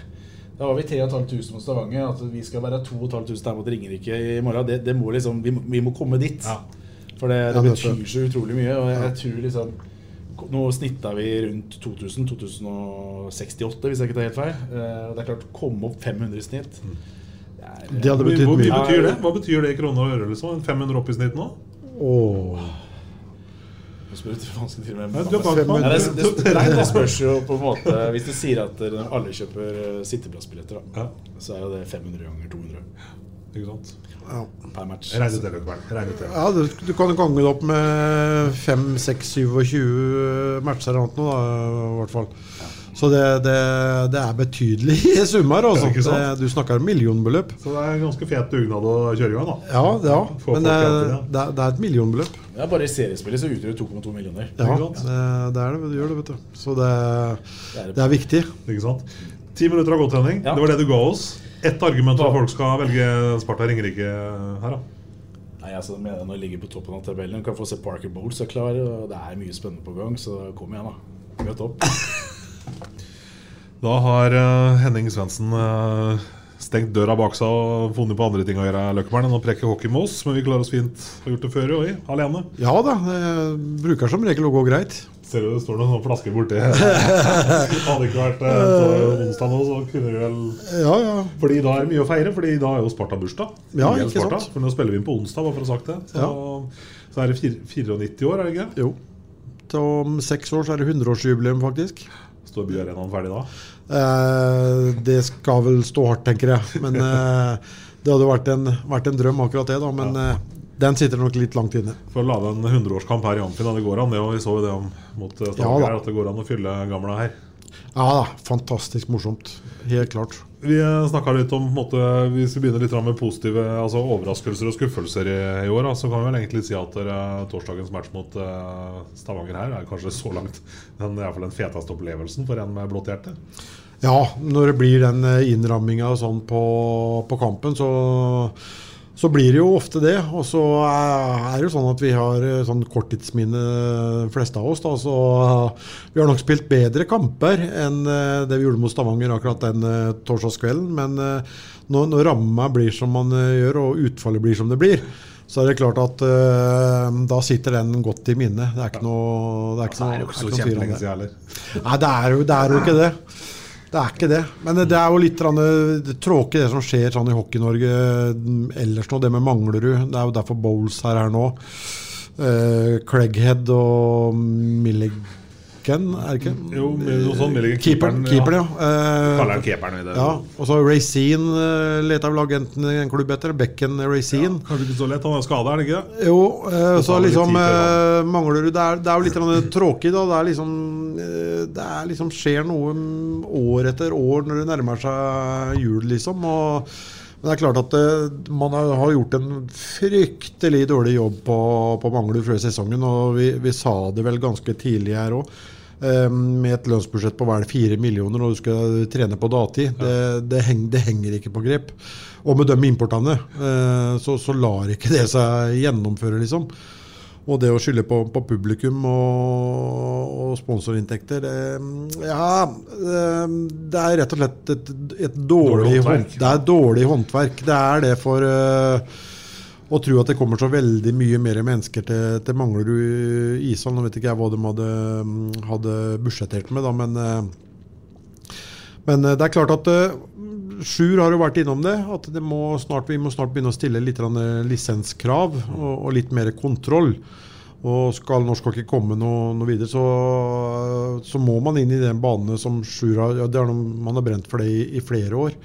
Da var vi 3500 mot Stavanger. At vi skal være 2500 der mot Ringerike i morgen. Det, det må liksom, vi, må, vi må komme dit. For det, det betyr så utrolig mye. Og jeg, jeg tror liksom Nå snitta vi rundt 2000. 2068, hvis jeg ikke tar helt feil. Eh, og det er klart, komme opp 500 i snitt det er, Det hadde betydd Hvor mye betyr det? Hva betyr det i kroner og øre? liksom? En 500 opp i snitt nå? Åh. Spør vanskelig til med det, det, det spørs jo på en måte Hvis du sier at eh, alle kjøper eh, sitteplassbilletter, da, så er jo det 500 ganger 200 Ikke sant? per match. Regn ut det, Løkkeberg. Ja, du, du kan gange det opp med 5, 6, 27 matcher eller noe, da, i hvert fall. Så det, det, det er betydelige summer. Altså. Ja, du snakker om millionbeløp. Så det er en ganske fet dugnad å kjøre i gang, da. Ja, ja. Men det, er, det er et millionbeløp. Ja, bare i seriespillet så utgjør det 2,2 millioner. Ja, det, det er det. Du gjør det, vet du. Så det, det er viktig. Ikke sant? Ti minutter av gått, Ja. Det var det du ga oss. Ett argument for at folk skal velge Sparta Ringerike her, da. Nei, altså, mener jeg Når jeg ligger på toppen av tabellen, kan få se Parker Bowles er klar. Og det er mye spennende på gang, så kom igjen, da. Møt opp. Da har eh, Henning Svendsen eh, stengt døra bak seg og funnet på andre ting å gjøre, Løkkeberg, enn å preke hockey med oss. Men vi klarer oss fint. Har gjort det før i alene. Ja da, det bruker som regel å gå greit. Ser du det står noen flasker borti. Hadde ikke vært eh, onsdag nå, så kunne vi vel Ja, ja. Fordi da er det mye å feire, Fordi da er jo Sparta bursdag. Ja, ikke Sparta. sant? For nå spiller vi inn på onsdag, bare for å ha sagt det. Så, så er det 94 år, er det ikke? Jo. Så om seks år så er det 100-årsjubileum, faktisk. Står Byarenaen ferdig da? Eh, det skal vel stå hardt, tenker jeg. Men eh, det hadde vært en, vært en drøm, akkurat det. da Men eh, den sitter nok litt langt inne. For å lage en 100-årskamp her i Amfin, det går an. Det, vi så jo det om, mot Stavanger, Ja, at det går an å fylle gamla her. Ja da, fantastisk morsomt. Helt klart. Vi snakka litt om måte, Hvis vi begynner litt med positive altså overraskelser og skuffelser i, i år, da, så kan vi vel egentlig si at eh, torsdagens match mot uh, Stavanger her er kanskje så langt den, i fall den feteste opplevelsen for en med blått hjerte. Ja, når det blir den eh, innramminga sånn på, på kampen, så, så blir det jo ofte det. Og så er det jo sånn at vi har eh, sånn korttidsminne, de fleste av oss. da, så eh, Vi har nok spilt bedre kamper enn eh, det vi gjorde mot Stavanger akkurat den eh, torsdagskvelden. Men eh, når, når ramma blir som man eh, gjør, og utfallet blir som det blir, så er det klart at uh, da sitter den godt i minnet. Det er ikke noe Det er ikke Så det er jo ikke så kjempelenge siden heller. Nei, det er, jo, det er jo ikke det. Det er ikke det. Men det er jo litt eh, tråkig det som skjer sånn i Hockey-Norge mm, ellers nå. Det med Manglerud. Det er jo derfor Bowles er her nå. Uh, Craighead og Milligan, er det ikke? Jo, noe sånt. Keeperen, keeperen, ja. Eh, Kaller han keeperen i det. Ja, og så Racine uh, leter vel agenten en klubb etter. Becken Racine. Kanskje ikke så lett, han er skada, er det ikke? Jo, eh, så så liksom tid eh, mangler du det er, det er jo litt tråkig, da. Det er liksom eh, Det er liksom skjer noe mm, år etter år når det nærmer seg jul, liksom. Og, men det er klart at eh, man har, har gjort en fryktelig dårlig jobb på, på Manglerud før sesongen. Og vi, vi sa det vel ganske tidlig her òg. Med et lønnsbudsjett på vel fire millioner når du skal trene på dagtid. Det, det, heng, det henger ikke på grep. Og med de importene eh, så, så lar ikke det seg gjennomføre, liksom. Og det å skylde på, på publikum og, og sponsorinntekter det, Ja, eh, det er rett og slett et, et dårlig, Dårlig håndverk. hånd, Det er dårlig håndverk. Det er det for eh, og tro at det kommer så veldig mye mer mennesker til, til Manglerud ishall. Nå vet ikke jeg hva de hadde, hadde budsjettert med, da, men, eh, men eh, det er klart at eh, Sjur har jo vært innom det. At det må snart, vi må snart begynne å stille litt eh, lisenskrav og, og litt mer kontroll. Og skal norsk hockey komme noe, noe videre, så, så må man inn i den banene som Sjur har ja, er noe, Man har brent for det i, i flere år.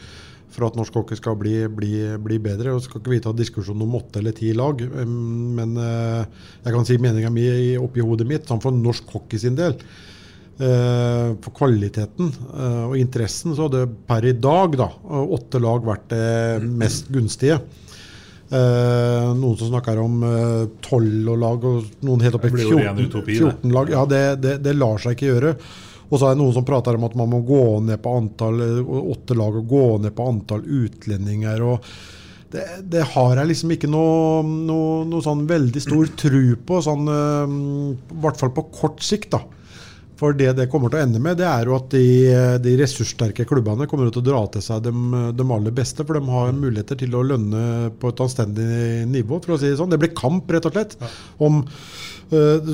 For at norsk hockey skal bli, bli, bli bedre. og Skal ikke vi ta diskusjon om åtte eller ti lag, men eh, jeg kan si meninga mi i- oppi hodet mitt, sånn for norsk hockey sin del. Eh, for kvaliteten eh, og interessen så hadde per i dag da, åtte lag vært det mest gunstige. Noen som snakker om tolv lag, og noen helt opp i Det blir jo ren 14, 14 lag. Ja, det, det, det lar seg ikke gjøre. Og så er det noen som prater om at man må gå ned på antall eh, åtte lag og gå ned på antall utlendinger. og det, det har jeg liksom ikke noe, noe, noe sånn veldig stor tru på, sånn, eh, i hvert fall på kort sikt. da. For det det kommer til å ende med, det er jo at de, de ressurssterke klubbene kommer til å dra til seg de, de aller beste, for de har muligheter til å lønne på et anstendig nivå. for å si det sånn. Det blir kamp, rett og slett. om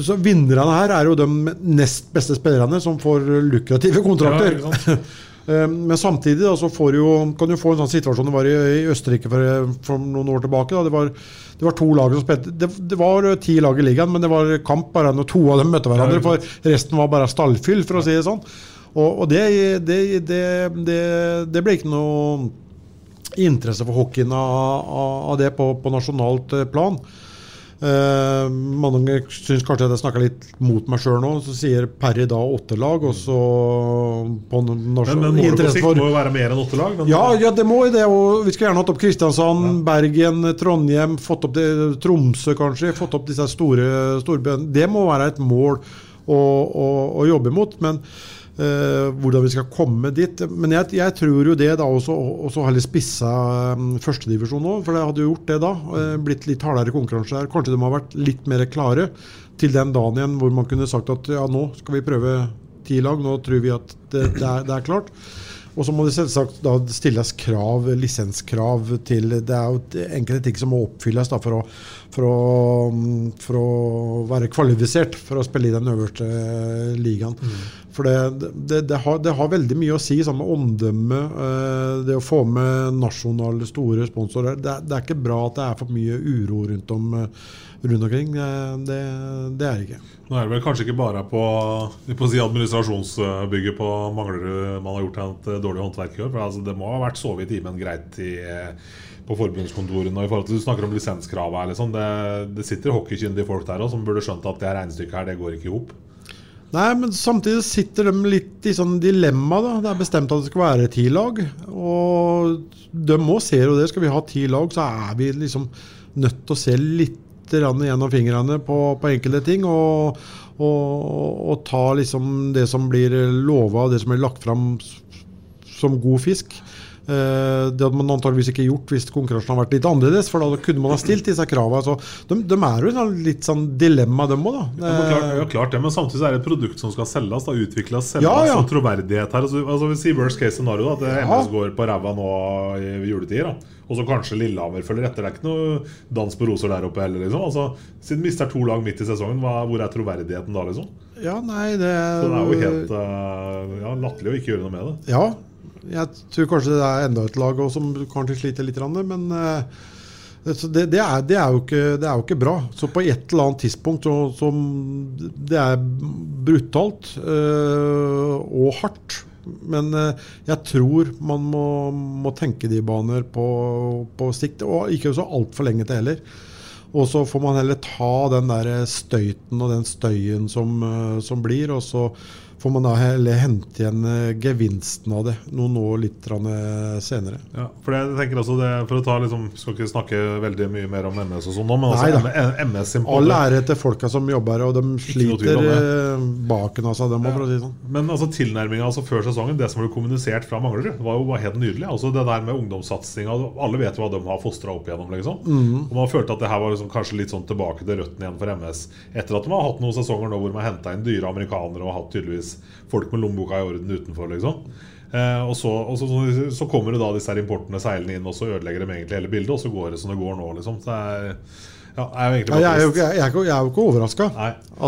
så Vinnerne her er jo de nest beste spillerne som får lukrative kontrakter. Ja, Eh, Men samtidig da, så får jo, kan du få en sånn situasjon det var i, i Østerrike for, for noen år tilbake. Det, var, det var to lag som spilte det, det var ti lag i ligaen, men det var kamp bare når to av dem møtte hverandre. For resten var bare stallfyll, for å si det sånn. Og, og det, det, det, det, det ble ikke noe interesse for hockeyen av, av- det på, på nasjonalt eh, plan. Eh, mange syns kanskje at jeg snakker litt mot meg sjøl nå. Så sier per i dag åtte lag, og så på Men, men målet på sikt for- må jo være mer enn åtte lag. Ja, ja, det må jo det. Og vi skulle gjerne hatt opp Kristiansand, Bergen, Trondheim, fått opp det, Tromsø kanskje. Fått opp disse store, storbyene. Det må være et mål å, å, å jobbe mot. Men hvordan vi skal komme dit Men jeg, jeg tror jo det da også, også heller spissa um, førstedivisjon nå, for det hadde jo gjort det da. eh, blitt litt hardere konkurranse der. Kanskje de har vært litt mer klare til den dagen igjen hvor man kunne sagt at ja, nå skal vi prøve ti lag, nå tror vi at det, det, er, det er klart. Og så må det selvsagt da stilles krav, lisenskrav til Det er jo enkelte ting som må oppfylles da for å, for å, mm, for å være kvalifisert for å spille i den øverste ligaen. For det, det, det, har, det har veldig mye å si sammen med omdømme. eh, Det å få med nasjonale store sponsorer. Det, er- ikke bra at det er for mye uro rundt, om, eh, rundt omkring. Det, er det ikke. Nå er det vel kanskje ikke bare på, på si administrasjonsbygget på Manglerud man har gjort et dårlig håndverk i år. For altså, det må ha vært sovet i timen greit i, eh, på forbundskontorene. Og i forhold til Du snakker om lisenskravet. Liksom. Det, det sitter hockeykyndige folk der også, som burde skjønt at det regnestykket her, det går ikke i hop. Nei, men samtidig sitter de litt i sånn dilemma. da. Det er bestemt at det skal være ti lag. Og de må se jo det. Skal vi ha ti lag, så er vi liksom nødt til å se litt gjennom fingrene på, på enkelte ting. Og, og, og ta liksom det som blir lova, det som blir lagt fram som god fisk. Eh, det hadde man antageligvis ikke gjort hvis konkurransen hadde vært litt annerledes, for da kunne man ha stilt disse kravene. Så de, de er jo i sånn litt sånn dilemma, dem òg, da. Ja, klart, ja, klart det, men samtidig er det et produkt som skal selges. Da, utvikles, selges Ja, ja. og troverdighet her. Altså, altså, vi sier worst case scenario, da, at. MS går på ræva nå i juletider. Da. Og så kanskje Lillehammer følger etter. Det er ikke noe dans på roser der oppe heller. Liksom. Altså, siden mister to lag midt i sesongen, hva, hvor er troverdigheten da, liksom? Ja, nei, det Så det er jo helt uh, ja, latterlig å ikke gjøre noe med det. Ja, jeg tror kanskje det er enda et lag som kanskje sliter litt, men eh, det, det, er, det, er ikke, det er jo ikke bra. Så på et eller annet tidspunkt så, som Det er brutalt øh, og hardt. Men eh, jeg tror man må, må tenke de baner på, på sikt, og ikke så altfor lenge til heller. Og så får man heller ta den der støyten og den støyen som, som blir, og så får man da heller hente igjen eh, gevinsten av det noen år litt eh, senere. Ja, for jeg tenker altså det, for å ta liksom, Skal ikke snakke veldig mye mer om MS og sånn nå, men altså, da. MS All ære til folka som jobber her, og de sliter eh, baken av seg, dem òg, si det sånn. Men altså tilnærminga altså før sesongen, det som ble kommunisert fra Manglerud, var jo helt nydelig. Altså Det der med ungdomssatsinga Alle vet jo hva de har fostra opp igjennom. liksom Mm. Og Man følte at det her var liksom kanskje litt sånn tilbake til røttene igjen for MS. Etter at de har hatt noen sesonger nå hvor har henta inn dyre amerikanere og har hatt tydeligvis folk med lommeboka i orden utenfor. liksom Eh, og så, og så, så, så kommer det da disse her importene seilende inn, og så ødelegger dem egentlig hele bildet. Og så går det som det går nå, liksom. Så det er, ja, er jo egentlig Ja, jeg, er jo, ikke- jeg, er jeg er ikke overraska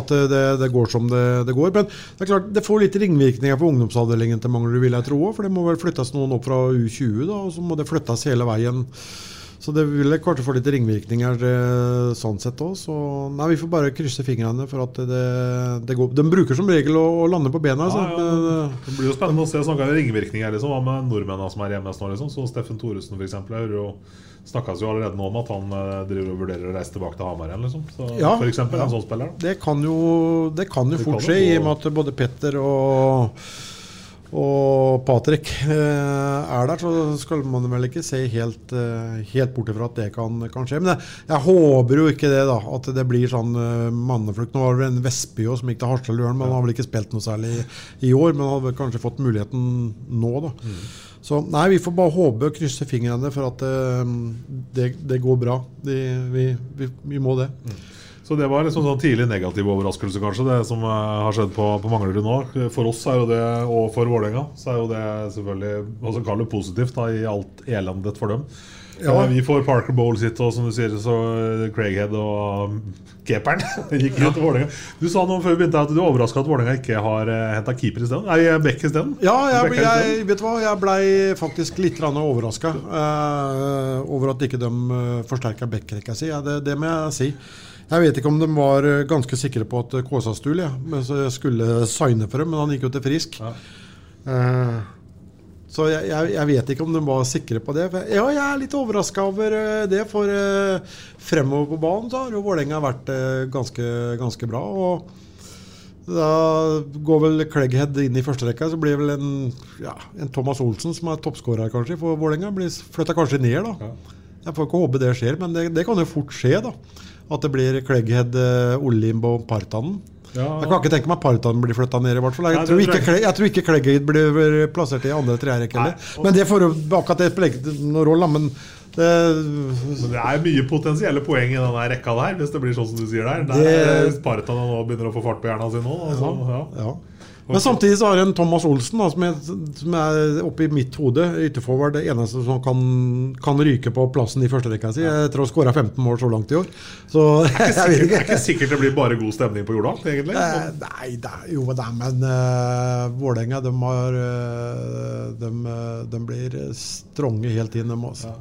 at det, det går som det, det går. Men det er klart, det får litt ringvirkninger på ungdomsavdelingen til Manglerud, vil jeg tro. For det må vel flyttes noen opp fra U20, da, og så må det flyttes hele veien. Så det vil kanskje få litt ringvirkninger eh, sånn sett òg. Så nei, vi får bare krysse fingrene for at det, det går. De bruker som regel å, å lande på bena. Ja, ja. Det blir jo spennende å se. Snakka om ringvirkninger. Liksom. Hva med nordmennene som er hjemme nå? Liksom? Så Steffen Thoresen, f.eks. Snakkes jo allerede nå om at han eh, driver og vurderer å reise tilbake til Hamar igjen. Liksom. Så, Ja, for eksempel, en sånn spiller. Det kan jo, det kan jo Det fort skje, i og med at både Petter og, og Patrick eh, er der. Så skal man vel ikke se helt, eh, helt bort ifra at det kan, kan skje. Men jeg, jeg håper jo ikke det, da. At det blir sånn eh, manneflukt. Nå var det en Vestby som gikk til Harstad Løren, men han har vel ikke spilt noe særlig i, år. Men han hadde kanskje fått muligheten nå, da. Så nei, vi får bare håpe og krysse fingrene for at det, det går bra. De, vi, vi, vi må det. Så det var liksom sånn tidlig negativ overraskelse, kanskje, det som eh, har skjedd på, på Manglerud nå. For oss er jo det, og for Vålerenga, så er jo det selvfølgelig altså kall det positivt da, i alt elendet for dem. Ja. Eh, Vi får Parker Bowles sitt og som du sier, så eh, Craighead og um, Keeperen gikk ja. til. Du sa noe før vi begynte at du er overraska at Vålerenga ikke har henta keeper isteden? Nei, Beck isteden? Ja, jeg, jeg, jeg, vet du hva, jeg blei faktisk litt overraska uh, over at ikke de forsterka backrekka si. Ja, det, det må jeg si. Jeg vet ikke om de var eh, ganske sikre på at Kåsastul ja, men så jeg skulle signe for dem, men han gikk jo til Frisk. Eh, så jeg, jeg, jeg vet ikke om de var sikre på det. Ja, jeg er litt overraska over eh, det, for uh, fremover på banen så har jo Vålerenga vært uh, ganske, ganske bra. og da går vel Clegghead inn i første rekka, så blir vel en, ja, en Thomas Olsen, som er toppskårer kanskje for Vålerenga, blir flytta kanskje ned. da. Jeg får ikke håpe det skjer, men det, det kan jo fort skje. da. At det blir Clegghead, Olimbo Olimb og Partanen. Ja. Jeg kan ikke tenke meg at Partanen blir flytta ned. i hvert fall. Jeg, Nei, tror ikke, jeg jeg tror ikke Clegghead blir plassert i andre tredje rekke heller. Men det får akkurat det spiller noen rolle. Men det, Men det er mye potensielle poeng i denne rekka der, hvis det blir sånn som du sier der. Der Det- er Sparta nå begynner å få fart på hjernen sin nå. Altså, ja. Ja. Men samtidig så har en Thomas Olsen da, som, er, som er oppe i mitt hode. Ytterforward, det eneste som kan, kan ryke på plassen i førsterekka si. Etter å ha skåra 15 mål så langt i år. Så Det er ikke sikkert, det ikke. er ikke sikkert det blir bare god stemning på Jordal, egentlig. Eh, Nei, det er, jo det er, men uh, Vålerenga de, har, eh, de, eh, de blir stronge helt inn, de, altså.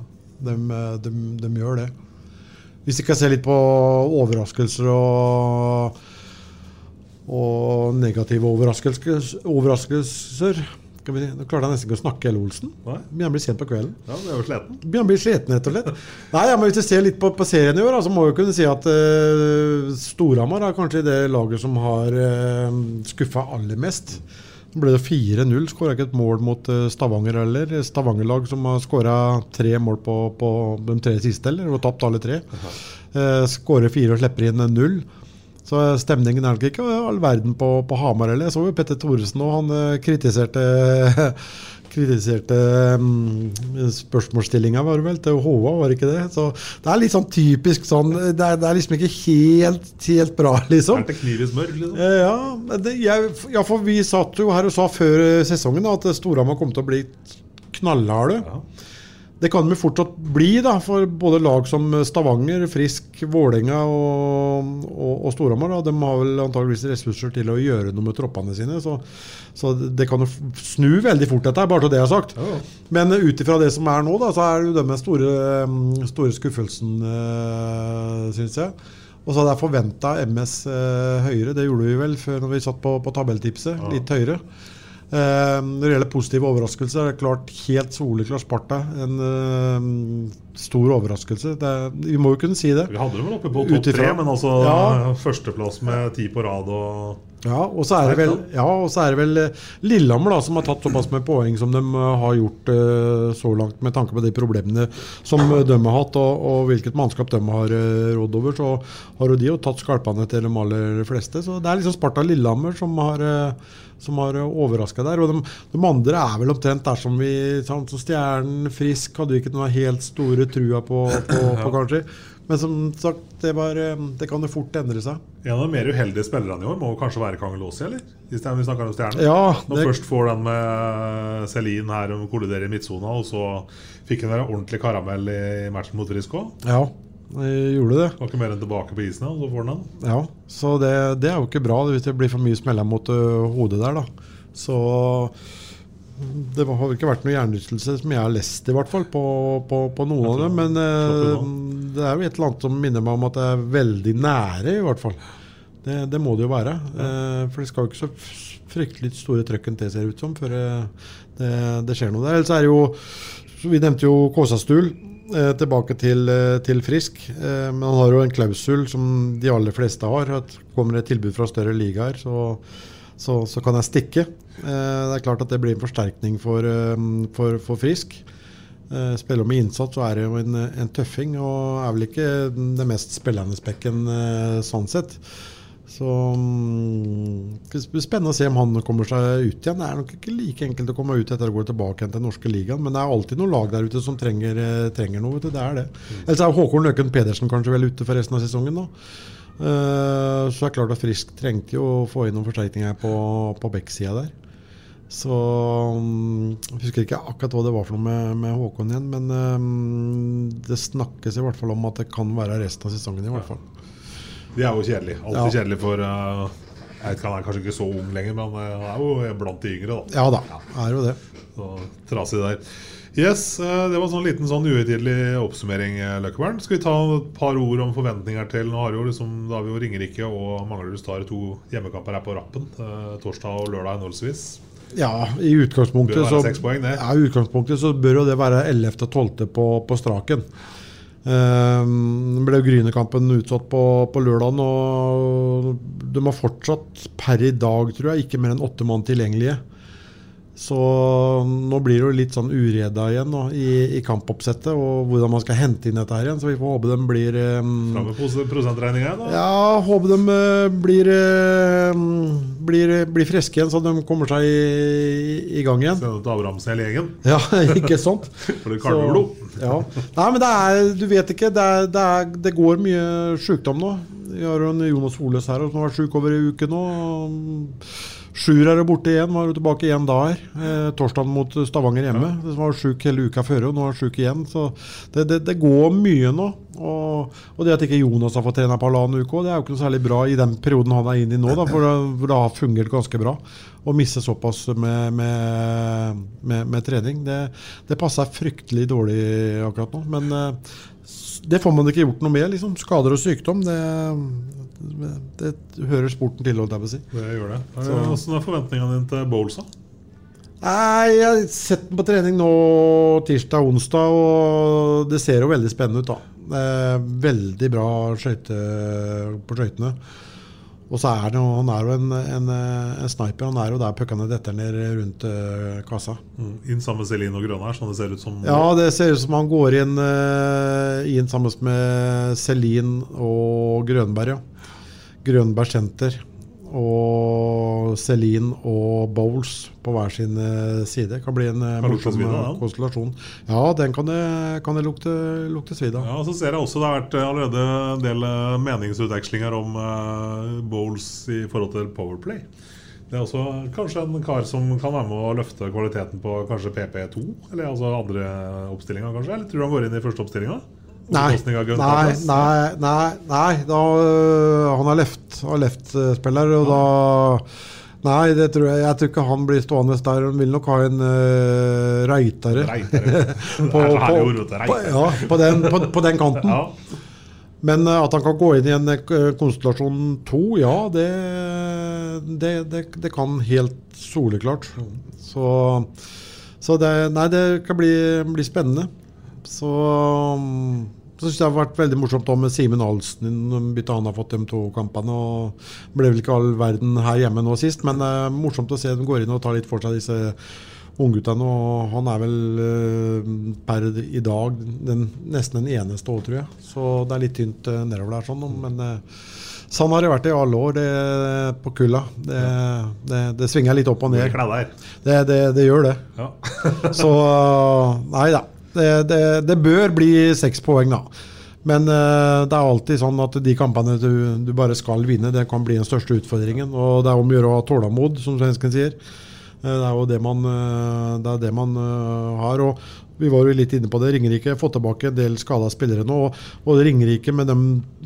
de, eh, de, de gjør det. Hvis vi jeg se litt på overraskelser og, og negative overraskelser, overraskelser Nå klarte jeg nesten ikke å snakke, hele Olsen. Begynner å bli sent på kvelden. Ja, det er jo sleten. Begynner å bli sleten, rett og slett. Nei, ja, men Hvis vi ser litt på, på serien i år, så må vi kunne si at uh, Storhamar er kanskje det laget som har uh, skuffa aller mest. Nå ble det 4-0. Skåra ikke et mål mot uh, Stavanger heller. Stavanger-lag som har skåra tre mål på, på de tre siste, eller? Og tapt alle tre. Uh, Skårer fire og slipper inn null. Så stemningen er nok ikke all verden på, på Hamar heller. Jeg så jo Petter Thoresen og han eh, kritiserte kritiserte um, spørsmålsstillinga, var det vel, til HA, var det ikke det? Så det er litt sånn typisk sånn Det er, det er liksom ikke helt, helt bra, liksom. Er det kniv i smør, liksom? Eh, Ja, det, jeg, ja, for vi satt jo her og sa før eh, sesongen da, at Storhamar kom til å bli knallharde. Det kan de fortsatt bli, da, for både lag som Stavanger, Frisk, Vålerenga og, og, og Storhamar. De har vel antageligvis ressurser til å gjøre noe med troppene sine. Så, så det kan jo snu veldig fort, dette, bare så det er sagt. Men ut ifra det som er nå, da, så er det jo den store, mm, store skuffelsen, uh, syns jeg. Og så hadde jeg forventa MS eh, høyere. Det gjorde vi vel før når vi satt på, på tabelltipset. Litt høyere. Eh, når det gjelder positive overraskelser, er det klart helt soleklart Sparta. En uh, stor overraskelse. Det, er- vi må jo kunne si det. Vi hadde dem vel oppe på topp tre, men altså Ja. førsteplass med ti på rad og Ja, og så er det vel, ja, og så er det vel eh, Lillehammer da, som har tatt såpass med poeng som de har gjort uh, så langt, med tanke på de problemene som de har hatt, og, og hvilket mannskap de har uh, rådd over. Så har jo de jo tatt skalpene til de aller fleste. Så det er liksom Sparta Lillehammer som har uh, som har overraska der. Og de, de andre er vel omtrent der som vi sånn, så Stjernen, Frisk hadde vi ikke noe helt store trua på, på, på kanskje. Men som sagt, det, var, eh, det kan jo fort endre seg. En av de mer uheldige spillerne i år må kanskje være Kangelåsi, eller? I stedet vi snakker om stjerner. Ja, Når først får den med Celine her og kolliderer i midtsona, og så fikk han en ordentlig karamell i matchen mot Frisk òg. Ja, jeg gjorde det. Var ikke mer enn tilbake på isen, og så får han den. Ja, så det, det er jo ikke bra hvis det blir for mye smella mot ø, hodet der, da. Så det har ikke vært noe hjernerystelse som jeg har lest, i hvert fall, på, på, på noen av dem. Men ø, det er jo et eller annet som minner meg om at det er veldig nære, i hvert fall. Det, det må det jo være. Eh, for det skal jo ikke så fryktelig store trøkken til, ser det ut som, før eh, det, det skjer noe der. Ellers er det jo Vi nevnte jo Kåsastul. Eh, tilbake til, eh, til Frisk. Eh, men han har jo en klausul som de aller fleste har. At kommer det et tilbud fra større ligaer, så, så, så kan jeg stikke. Det er klart at det blir en forsterkning for, for, for Frisk. Spiller med innsats, så er det jo en, en tøffing, og er vel ikke det mest spillende spekken sånn sett. Så mm, det blir spennende å se om han kommer seg ut igjen. Det er nok ikke like enkelt å komme ut etter å gå tilbake til den norske ligaen, men det er alltid noen lag der ute som trenger, eh, trenger noe. Vet du. Det er det. Ellers er Håkon Løken Pedersen kanskje vel ute for resten av sesongen da. Eh, så er klart at Frisk trengte jo å få inn noen forsterkninger på, på Beck-sida der. Så mm, Jeg husker ikke akkurat hva det var for noe med, med Håkon igjen, men eh, det snakkes i hvert fall om at det kan være resten av sesongen. i hvert fall. De er jo kjedelige. Alltid Ja. kjedelige for uh, Jeg vet ikke, Han er kanskje ikke så ung lenger, men uh, han er jo blant de yngre. da Ja da, er jo det. Så trasig der. Yes, uh, Det var en sånn liten sånn uhøytidelig oppsummering. Løkkebern. Skal vi ta et par ord om forventninger til Nå har jo liksom, Da har vi jo Ringerike og Manglerud Star to hjemmekamper her på rappen. torsdag og lørdag henholdsvis. Ja, i utgangspunktet, så, poeng, ja, i utgangspunktet så bør jo det være 11. og 12. på, på straken. Um, ble Grynekampen utsatt på, på lørdagen, og de har fortsatt per i dag, tror jeg, ikke mer enn åtte mann tilgjengelige. Så nå blir det jo litt sånn ureda igjen nå, i, i kampoppsettet, og hvordan man skal hente inn dette her igjen. Så vi får håpe de blir um, Fram med prosentregninga. da. ja, håpe de uh, blir, uh, blir, blir friske igjen, så de kommer seg i, i gang igjen. Sende til Abrahamsen hele gjengen. Ja, ikke sant? For det kalver blod. Ja. Nei, men det er, du vet ikke, det, er, det, er, det går mye sykdom nå. Vi har jo en Jonas Holes her som har vært syk over en uke nå. Sjur er borte igjen, var jo tilbake igjen da her. Eh, torsdag mot Stavanger hjemme. Som var sjuk hele uka før, og nå er han sjuk igjen. Så det, det, det går mye nå. Og, og det at ikke Jonas har fått trene på halvannen uke, det er jo ikke noe særlig bra i den perioden han er inne i nå, da, for, det, for det har fungert ganske bra. Å miste såpass med, med, med, med trening, det, det passer fryktelig dårlig akkurat nå. Men eh, det får man ikke gjort noe med. liksom. Skader og sykdom, det, det, hører sporten til, holdt jeg på å si. Det gjør det. Hvordan er forventningene dine til Bowlesa? Nei, Jeg har sett den på trening nå tirsdag og onsdag, og det ser jo veldig spennende ut. da. Veldig bra skøyte på skøytene. Og så er det, han er jo en, en, en sniper. Han er jo der puckene detter ned rundt eh, kassa. Mm. Inn sammen med Celine og Grønær, sånn det ser ut som. Ja, det ser ut som han går inn, eh, inn sammen med Celine og Grønberg. Ja. Grønberg senter og Celine og Bowles på hver sin side. side. Kan bli en eh, morsom eh, konstellasjon. Ja, den kan det, kan det lukte, lukte svidd av. Ja, så ser jeg også Det har vært eh, allerede en del eh, meningsutvekslinger om Bowles i forhold til Powerplay. Det er også kanskje en kar som kan være med å løfte kvaliteten på kanskje PP2? Eller altså andre oppstillinger, kanskje? Eller tror du han går inn i første oppstillinga? Nei, nei, nei, nei, nei da, øh, han er left- har left-spiller, og da Nei, det tror jeg, jeg tror ikke han blir stående der. Han vil nok ha en uh, reitere. Reitere. på, ja, den, på, på den kanten. Ja. Men uh, at han kan gå inn i en konstellasjon to, ja, det, det, det, det kan helt soleklart. Så, så det, nei, det kan bli, bli spennende. Så så syns jeg det har vært veldig morsomt med Simen Ahlsen. Bytta han har fått de to kampene. og Ble vel ikke all verden her hjemme nå sist, men uh, morsomt å se dem går inn og tar litt for seg disse ungguttene. Og han er vel uh, per i dag den, nesten den eneste òg, tror jeg. Så det er litt tynt uh, nedover der. sånn, Men uh, sånn har det vært i alle år det, på kulda. Det, det, det svinger litt opp og ned. Det er. Det, det, det gjør det. Ja. Så nei da. Det, det, det bør bli seks poeng, da. Men uh, det er alltid sånn at de kampene du, du bare skal vinne, det kan bli den største utfordringen. Og det er om å gjøre å ha tålmod, som svensken sier. Uh, Det er jo det man, uh, det det man har. og vi var jo litt inne på det. Ringerike har fått tilbake en del skada spillere nå. Og, og Ringerike med de,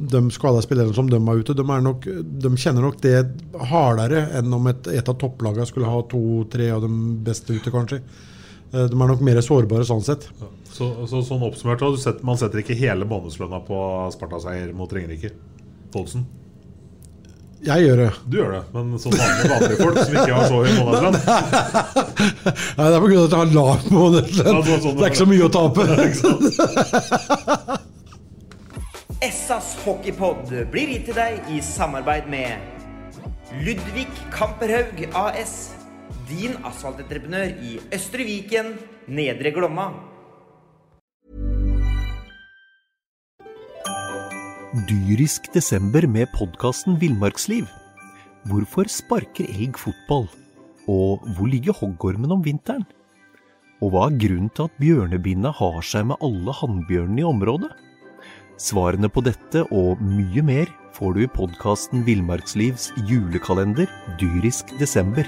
de skada spillerne som de er ute, de, er nok, de kjenner nok det hardere enn om et, et av topplagene skulle ha to-tre av de beste ute, kanskje. Eh, De er nok mer sårbare sånn sett. Så, så sånn oppsummert, du setter, man setter ikke hele månedslønna på Sparta-seier mot Ringerike? Polsen? Jeg gjør det. Du gjør det, men som vanlige, vanlige folk som ikke har så høy månedslønn Nei, det er pga. at jeg har lav månedslønn. Ja, det sånn Det er ikke så mye å tape. Essas hockeypod blir gitt til deg i samarbeid med Ludvig Kamperhaug AS. Din asfaltentreprenør i Østre Viken, Nedre Glomma. Dyrisk desember med podkasten Villmarksliv. Hvorfor sparker elg fotball? Og hvor ligger hoggormen om vinteren? Og hva er grunnen til at bjørnebinna har seg med alle hannbjørnene i området? Svarene på dette og mye mer får du i podkasten Villmarkslivs julekalender Dyrisk desember,